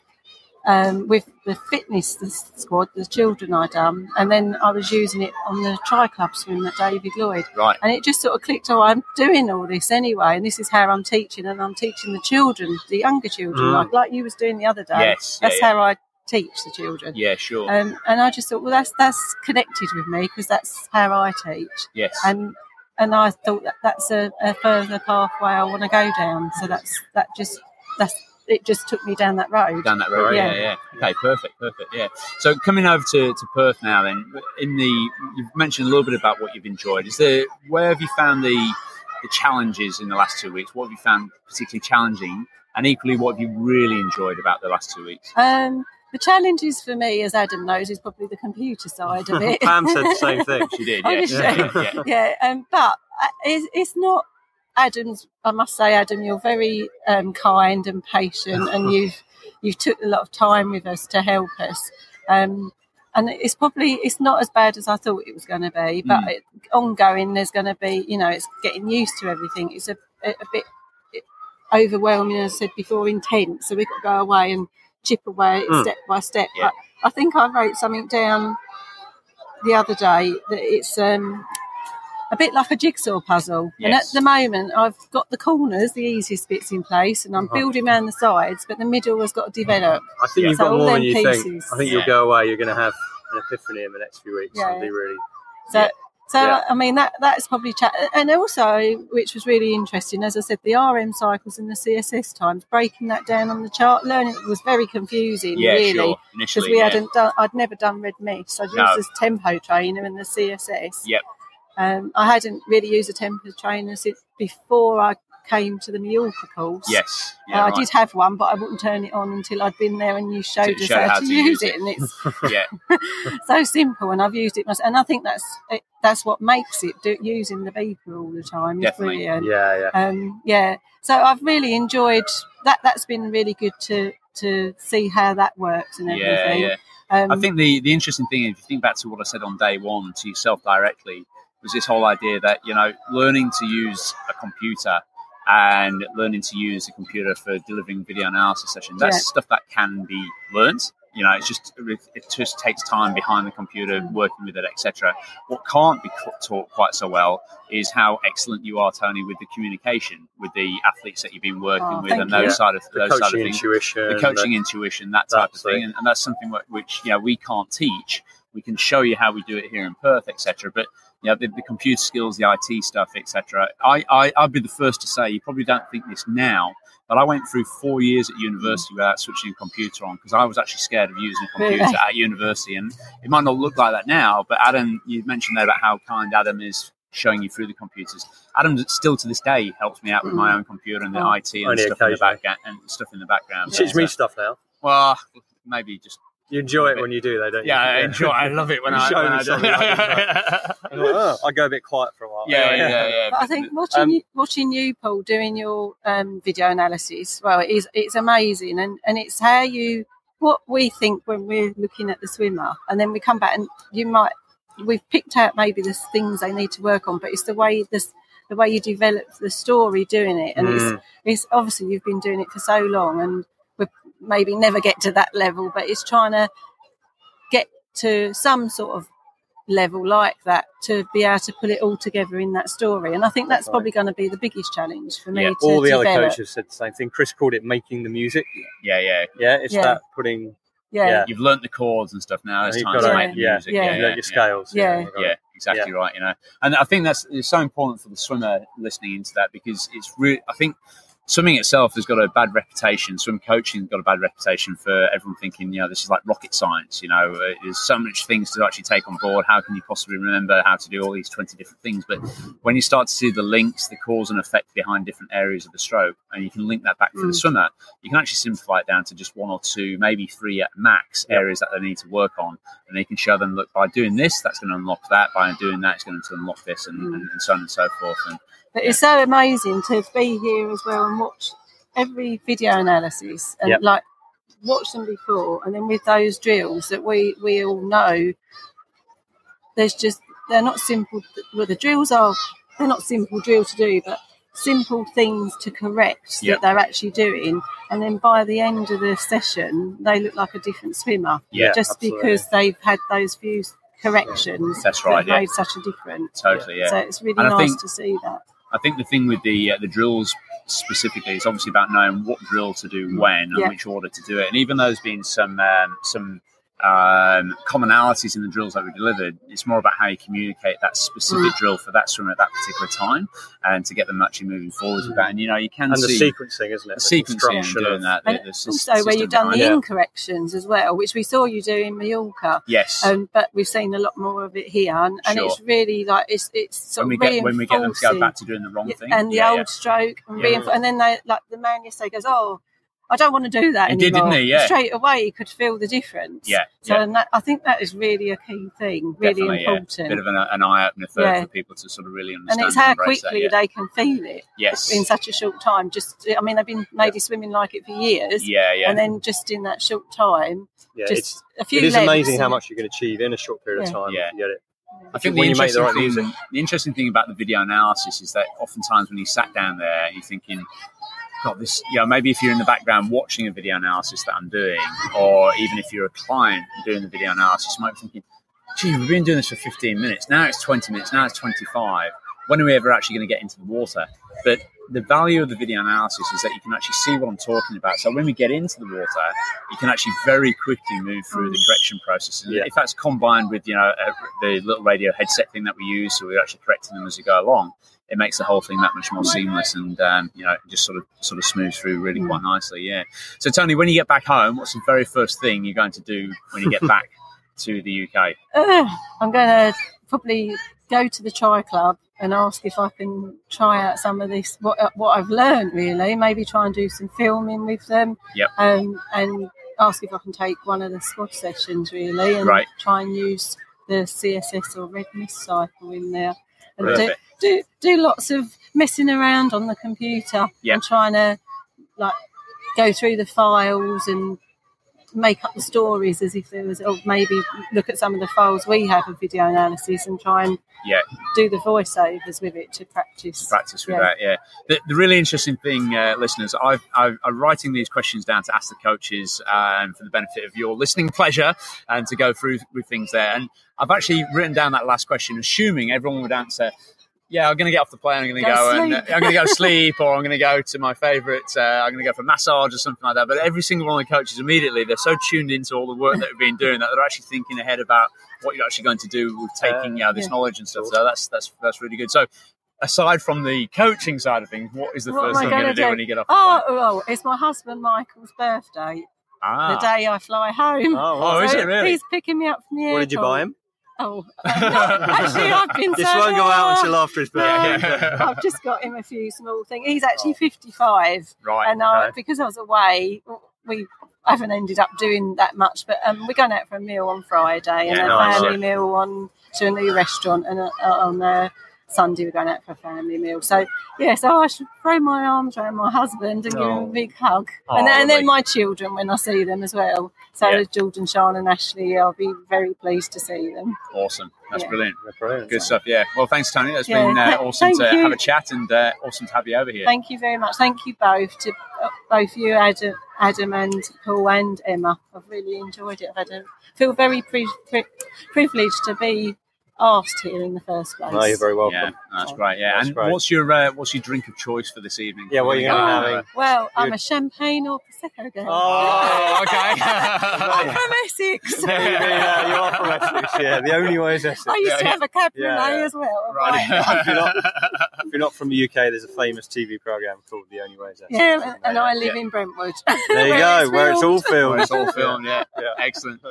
um, with the fitness the squad, the children I done, and then I was using it on the tri club swim at David Lloyd, Right. and it just sort of clicked. Oh, I'm doing all this anyway, and this is how I'm teaching, and I'm teaching the children, the younger children, Mm. like like you was doing the other day. Yes. Yeah, that's yeah. how I teach the children. Yeah, sure. Um, and I just thought, well, that's that's connected with me because that's how I teach, yes. and and I thought that that's a, a further pathway I want to go down. So that's that just that's it. Just took me down that road. down that road. Yeah. Yeah. yeah, Okay, perfect, perfect. Yeah. So coming over to, to Perth now, then in the you've mentioned a little bit about what you've enjoyed. Is there where have you found the the challenges in the last two weeks? What have you found particularly challenging, and equally, what have you really enjoyed about the last two weeks? Um, the challenges for me, as Adam knows, is probably the computer side of it. Pam said the same thing. She did. Yeah. yeah. yeah. yeah, um, but uh, it's, it's not Adam's. I must say, Adam, you're very um, kind and patient, and you've you've took a lot of time with us to help us. Um, and it's probably it's not as bad as I thought it was going to be, but Mm. it, ongoing there's going to be, you know, it's getting used to everything. It's a, a, a bit overwhelming, as I said before, intense. So we've got to go away and chip away Mm. step by step. Yeah. But I think I wrote something down the other day that it's um, a bit like a jigsaw puzzle. And at the moment, I've got the corners, the easiest bits in place, and I'm Uh-huh. building around the sides, but the middle has got to develop. I think Yeah. you've So got more than them you think. I think Yeah. you'll go away. You're going to have an epiphany in the next few weeks. Yeah. It'll be really. So, Yeah. so Yeah. I mean that that's probably cha- and also which was really interesting, as I said, the RM cycles and the CSS times, breaking that down on the chart, learning it was very confusing, Yeah, really. sure. Because Initially, we yeah. hadn't done, I'd never done red mist. I'd used No. this tempo trainer and the CSS. Yep. Um, I hadn't really used a tempo trainer since before I came to the Mallorca course. Yes. Uh, Yeah, I did have one, but I wouldn't turn it on until I'd been there and you showed To us show how, to, use it. And it's Yeah. so simple, and I've used it myself. And I think that's it, that's what makes it do, using the beeper all the time is Definitely. brilliant. Yeah, yeah. Um, yeah. So I've really enjoyed that. That's been really good to to see how that works and Yeah, everything. yeah. Um, I think the, the interesting thing, if you think back to what I said on day one to yourself directly, was this whole idea that, you know, learning to use a computer and learning to use a computer for delivering video analysis sessions, that's Yeah. stuff that can be learnt. You know, it's just it just takes time behind the computer, working with it, etc. What can't be taught quite so well is how excellent you are, Tony, with the communication with the athletes that you've been working Oh, with, thank and you. those side of The those side of things intuition. the coaching intuition, that type of thing, and, and that's something wh- which you know we can't teach. we can show you how we do it here in Perth, etc. But you know, the, the computer skills, the IT stuff, etc. I, I I'd be the first to say you probably don't think this now, but I went through four years at university without switching a computer on because I was actually scared of using a computer at university. And it might not look like that now, but Adam, you mentioned there about how kind Adam is showing you through the computers. Adam still to this day helps me out with my mm. own computer and the Oh. IT and stuff in the back and stuff in the background. You teach me stuff now. well, maybe just You enjoy it when you do, though, don't you? yeah, I enjoy. I love it when You I, show when me I do. something I yeah, oh, I go a bit quiet for a while. yeah, yeah, yeah. But I think watching Um, you, watching you, Paul, doing your um, video analysis, well, it is it's amazing, and and it's how you what we think when we're looking at the swimmer, and then we come back and you might we've picked out maybe the things they need to work on, but it's the way this the way you develop the story doing it, and Mm. it's it's obviously you've been doing it for so long, and we maybe never get to that level, but it's trying to get to some sort of level like that to be able to put it all together in that story. And I think that's Right. probably going to be the biggest challenge for me Yeah, to all the other develop. coaches said the same thing. Chris called it making the music. yeah, yeah. Yeah, it's Yeah. that putting Yeah. Yeah. You've learnt the chords and stuff now. It's You've time got to to- make the music. yeah. Yeah, you yeah, know, your scales. Yeah. you Yeah, it. exactly right. You know, and I think that's it's so important for the swimmer listening into that because it's really. I think swimming itself has got a bad reputation. Swim coaching has got a bad reputation for everyone thinking, you know, this is like rocket science. You know, uh, there's so much things to actually take on board. How can you possibly remember how to do all these twenty different things? But when you start to see the links, the cause and effect behind different areas of the stroke, and you can link that back to the Mm. swimmer, you can actually simplify it down to just one or two, maybe three at max areas that they need to work on, and they can show them, look, by doing this, that's going to unlock that. By doing that, it's going to unlock this, and, Mm. and, and so on and so forth. And But it's so amazing to be here as well and watch every video analysis and Yep. like watch them before and then with those drills that we we all know there's just they're not simple well the drills are they're not simple drill to do but simple things to correct Yep. that they're actually doing and then by the end of the session they look like a different swimmer Yeah, just absolutely. because they've had those few corrections That's right, have yeah. made such a difference totally, yeah. so it's really And nice think- to see that I think the thing with the uh, the drills specifically is obviously about knowing what drill to do when and Yeah. which order to do it. And even though there's been some um, some um, commonalities in the drills that we delivered, it's more about how you communicate that specific Mm. drill for that swimmer at that particular time, and to get them actually moving forwards with that. And you know, you can And the sequencing, isn't it? the sequencing and doing of- that. The, And the sys- also where you've done the behind it. incorrections as well, which we saw you do in Mallorca. yes. Um, but we've seen a lot more of it here, and, and Sure. it's really like it's it's sort when we of get when we get them to go back to doing the wrong Yeah, thing, and the yeah, old yeah. stroke, and, Yeah. reinfor- and then they like the man yesterday goes, "Oh, I don't want to do that He did, anymore." didn't he? Yeah. Straight away, he could feel the difference. Yeah, So yeah. and that, I think that is really a key thing, really Definitely, yeah. important. Bit of an, uh, an eye opener for, Yeah. for people to sort of really understand. and it's how embrace quickly that, yeah. they can feel it yes, in such a short time. Just, I mean, they've been maybe swimming like it for years, yeah, yeah. and then just in that short time, yeah, just it's, a few. it is lengths amazing how much you can achieve in a short period Yeah. of time. Yeah. you get it. I think the when you make the right thing, the interesting thing about the video analysis is that oftentimes when you sat down there, you're thinking, God, this, you know, maybe if you're in the background watching a video analysis that I'm doing, or even if you're a client doing the video analysis, you might be thinking, gee, we've been doing this for 15 minutes. Now it's 20 minutes. Now it's 25. When are we ever actually going to get into the water? But the value of the video analysis is that you can actually see what I'm talking about. So when we get into the water, you can actually very quickly move through the correction process. And Yeah. if that's combined with, you know, uh, the little radio headset thing that we use, so we're actually correcting them as we go along, it makes the whole thing that much more seamless and um, you know it just sort of sort of smooths through really quite nicely. Yeah. So Tony, when you get back home, what's the very first thing you're going to do when you get back to the UK? Uh, I'm going to probably go to the Tri Club and ask if I can try out some of this, what, what I've learned really. Maybe try and do some filming with them. Yep. Um, and ask if I can take one of the squad sessions really and Right. try and use the CSS or Red Mist cycle in there. And do, do, do lots of messing around on the computer Yep. and trying to like go through the files and make up the stories as if there was, or maybe look at some of the files we have of video analysis and try and Yeah. do the voiceovers with it to practice. practice with Yeah. that. Yeah. The, the really interesting thing, uh, listeners, I've, I've, I'm writing these questions down to ask the coaches um, for the benefit of your listening pleasure and to go through with things there. And I've actually written down that last question, assuming everyone would answer. Yeah, I'm going to get off the plane. I'm going to Go go, and uh, sleep. I'm going to go sleep, or I'm going to go to my favourite. Uh, I'm going to go for massage or something like that. But every single one of the coaches immediately they're so tuned into all the work that we've been doing that they're actually thinking ahead about what you're actually going to do with taking uh, this yeah. knowledge and stuff. So that's that's that's really good. So aside from the coaching side of things, what is the What first thing you're going gonna do do? when you get off? the Oh, it's my husband Michael's birthday. ah. The day I fly home. Oh, is So it really? He's picking me up from the airport. What did you buy him? Oh, actually, I've been. This so won't go out until after his birthday. No, I've just got him a few small things. He's actually 55, Right. and I, because I was away, we haven't ended up doing that much. But um, we're going out for a meal on Friday and Yeah, a nice. family meal on to a new restaurant, and uh, on uh, Sunday we're going out for a family meal. So yeah, so I should throw my arms around my husband and give him Oh. a big hug, Oh, and, then, and then my children when I see them as well. So Yeah. Jordan, Sean, and Ashley, I'll be very pleased to see them. Awesome. That's Yeah. brilliant. Brilliant. Good stuff. Yeah. Well, thanks, Tony. That's Yeah, been uh, th- awesome to you. have a chat and uh, awesome to have you over here. Thank you very much. Thank you both to uh, both you, Adam, Adam and Paul and Emma. I've really enjoyed it. I've had a, feel very pri- pri- privileged to be asked here in the first place. No, you're very welcome. yeah, that's great. Yeah. That's and great. what's your uh, what's your drink of choice for this evening? Yeah, what are you gonna have? Uh, having? Well, I'm a champagne or prosecco girl. Oh, okay. I'm from Essex. yeah, you are from Essex. Yeah, the only way is Essex. I used Yeah, to yeah. have a cabernet Yeah, yeah. as well. right. if, you're not, if you're not from the UK, there's a famous TV program called The Only Way is Essex. Yeah, and I live Yeah. in Brentwood. There you where go, where it's all filmed. Well, it's all filmed. Yeah. Yeah. Excellent.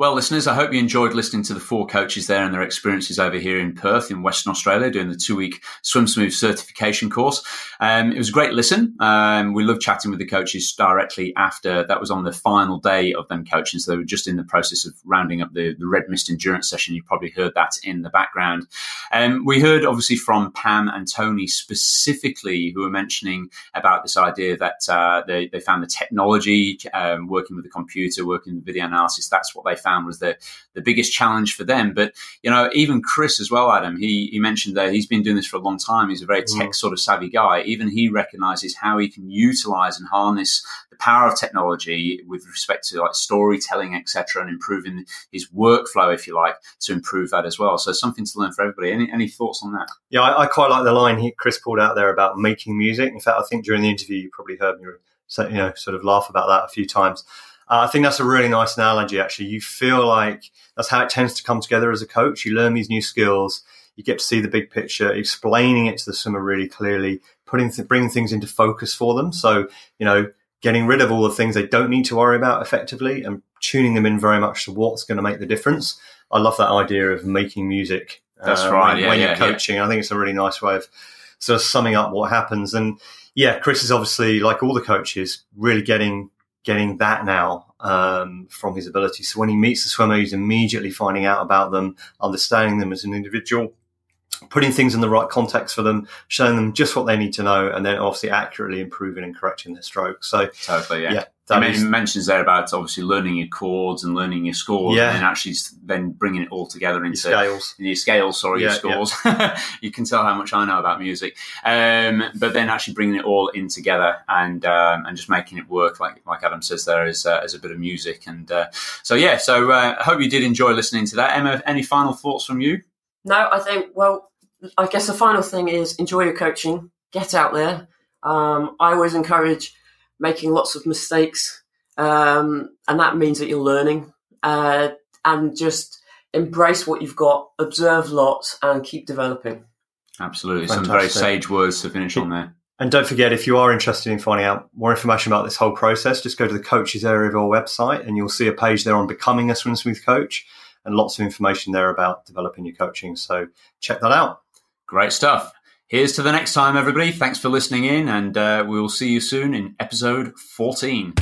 Well, listeners, I hope you enjoyed listening to the four coaches there and their experiences over here in Perth, in Western Australia, doing the two week Swim Smooth certification course. Um, it was a great listen. Um, we loved chatting with the coaches directly after. That was on the final day of them coaching. So they were just in the process of rounding up the, the Red Mist Endurance session. You probably heard that in the background. Um, we heard obviously from Pam and Tony specifically, who were mentioning about this idea that uh, they, they found the technology, um, working with the computer, working with video analysis, that's what they found was the, the biggest challenge for them. But, you know, even Chris as well, Adam, he, he mentioned that he's been doing this for a long time. He's a very mm-hmm. tech sort of savvy guy. Even he recognizes how he can utilize and harness the power of technology with respect to like storytelling, etc., and improving his workflow, if you like, to improve that as well. So something to learn for everybody. Any, any thoughts on that? Yeah, I, I quite like the line he, Chris pulled out there about making music. In fact, I think during the interview you probably heard me, you know, sort of laugh about that a few times. Uh, I think that's a really nice analogy. Actually, you feel like that's how it tends to come together as a coach. You learn these new skills, you get to see the big picture, explaining it to the swimmer really clearly, putting th- bringing things into focus for them. So you know, getting rid of all the things they don't need to worry about effectively, and tuning them in very much to what's going to make the difference. I love that idea of making music. That's uh, right, When, yeah, when yeah, you're coaching, I think it's a really nice way of sort of summing up what happens. And yeah, Chris is obviously like all the coaches, really getting getting that now um, from his ability. So when he meets the swimmer, he's immediately finding out about them, understanding them as an individual, putting things in the right context for them, showing them just what they need to know, and then obviously accurately improving and correcting their stroke. So Totally, yeah. yeah, that men- is- mentions there about obviously learning your chords and learning your scores, Yeah. and then actually then bringing it all together into scales. your scales, sorry, your Yeah, scores. you can tell how much I know about music, um, but then actually bringing it all in together and um, and just making it work, like like Adam says there, as uh, as a bit of music. And uh, so yeah, so uh, I hope you did enjoy listening to that. Emma, any final thoughts from you? No, I think, well, I guess the final thing is enjoy your coaching, get out there. Um, I always encourage making lots of mistakes, um, and that means that you're learning. Uh, and just embrace what you've got, observe lots, and keep developing. Absolutely, some very sage words to finish on there. And don't forget, if you are interested in finding out more information about this whole process, just go to the Coaches Area of our website and you'll see a page there on becoming a Swim Smooth coach and lots of information there about developing your coaching. So check that out. Great stuff. Here's to the next time, everybody. Thanks for listening in, and uh, we will see you soon in episode 14.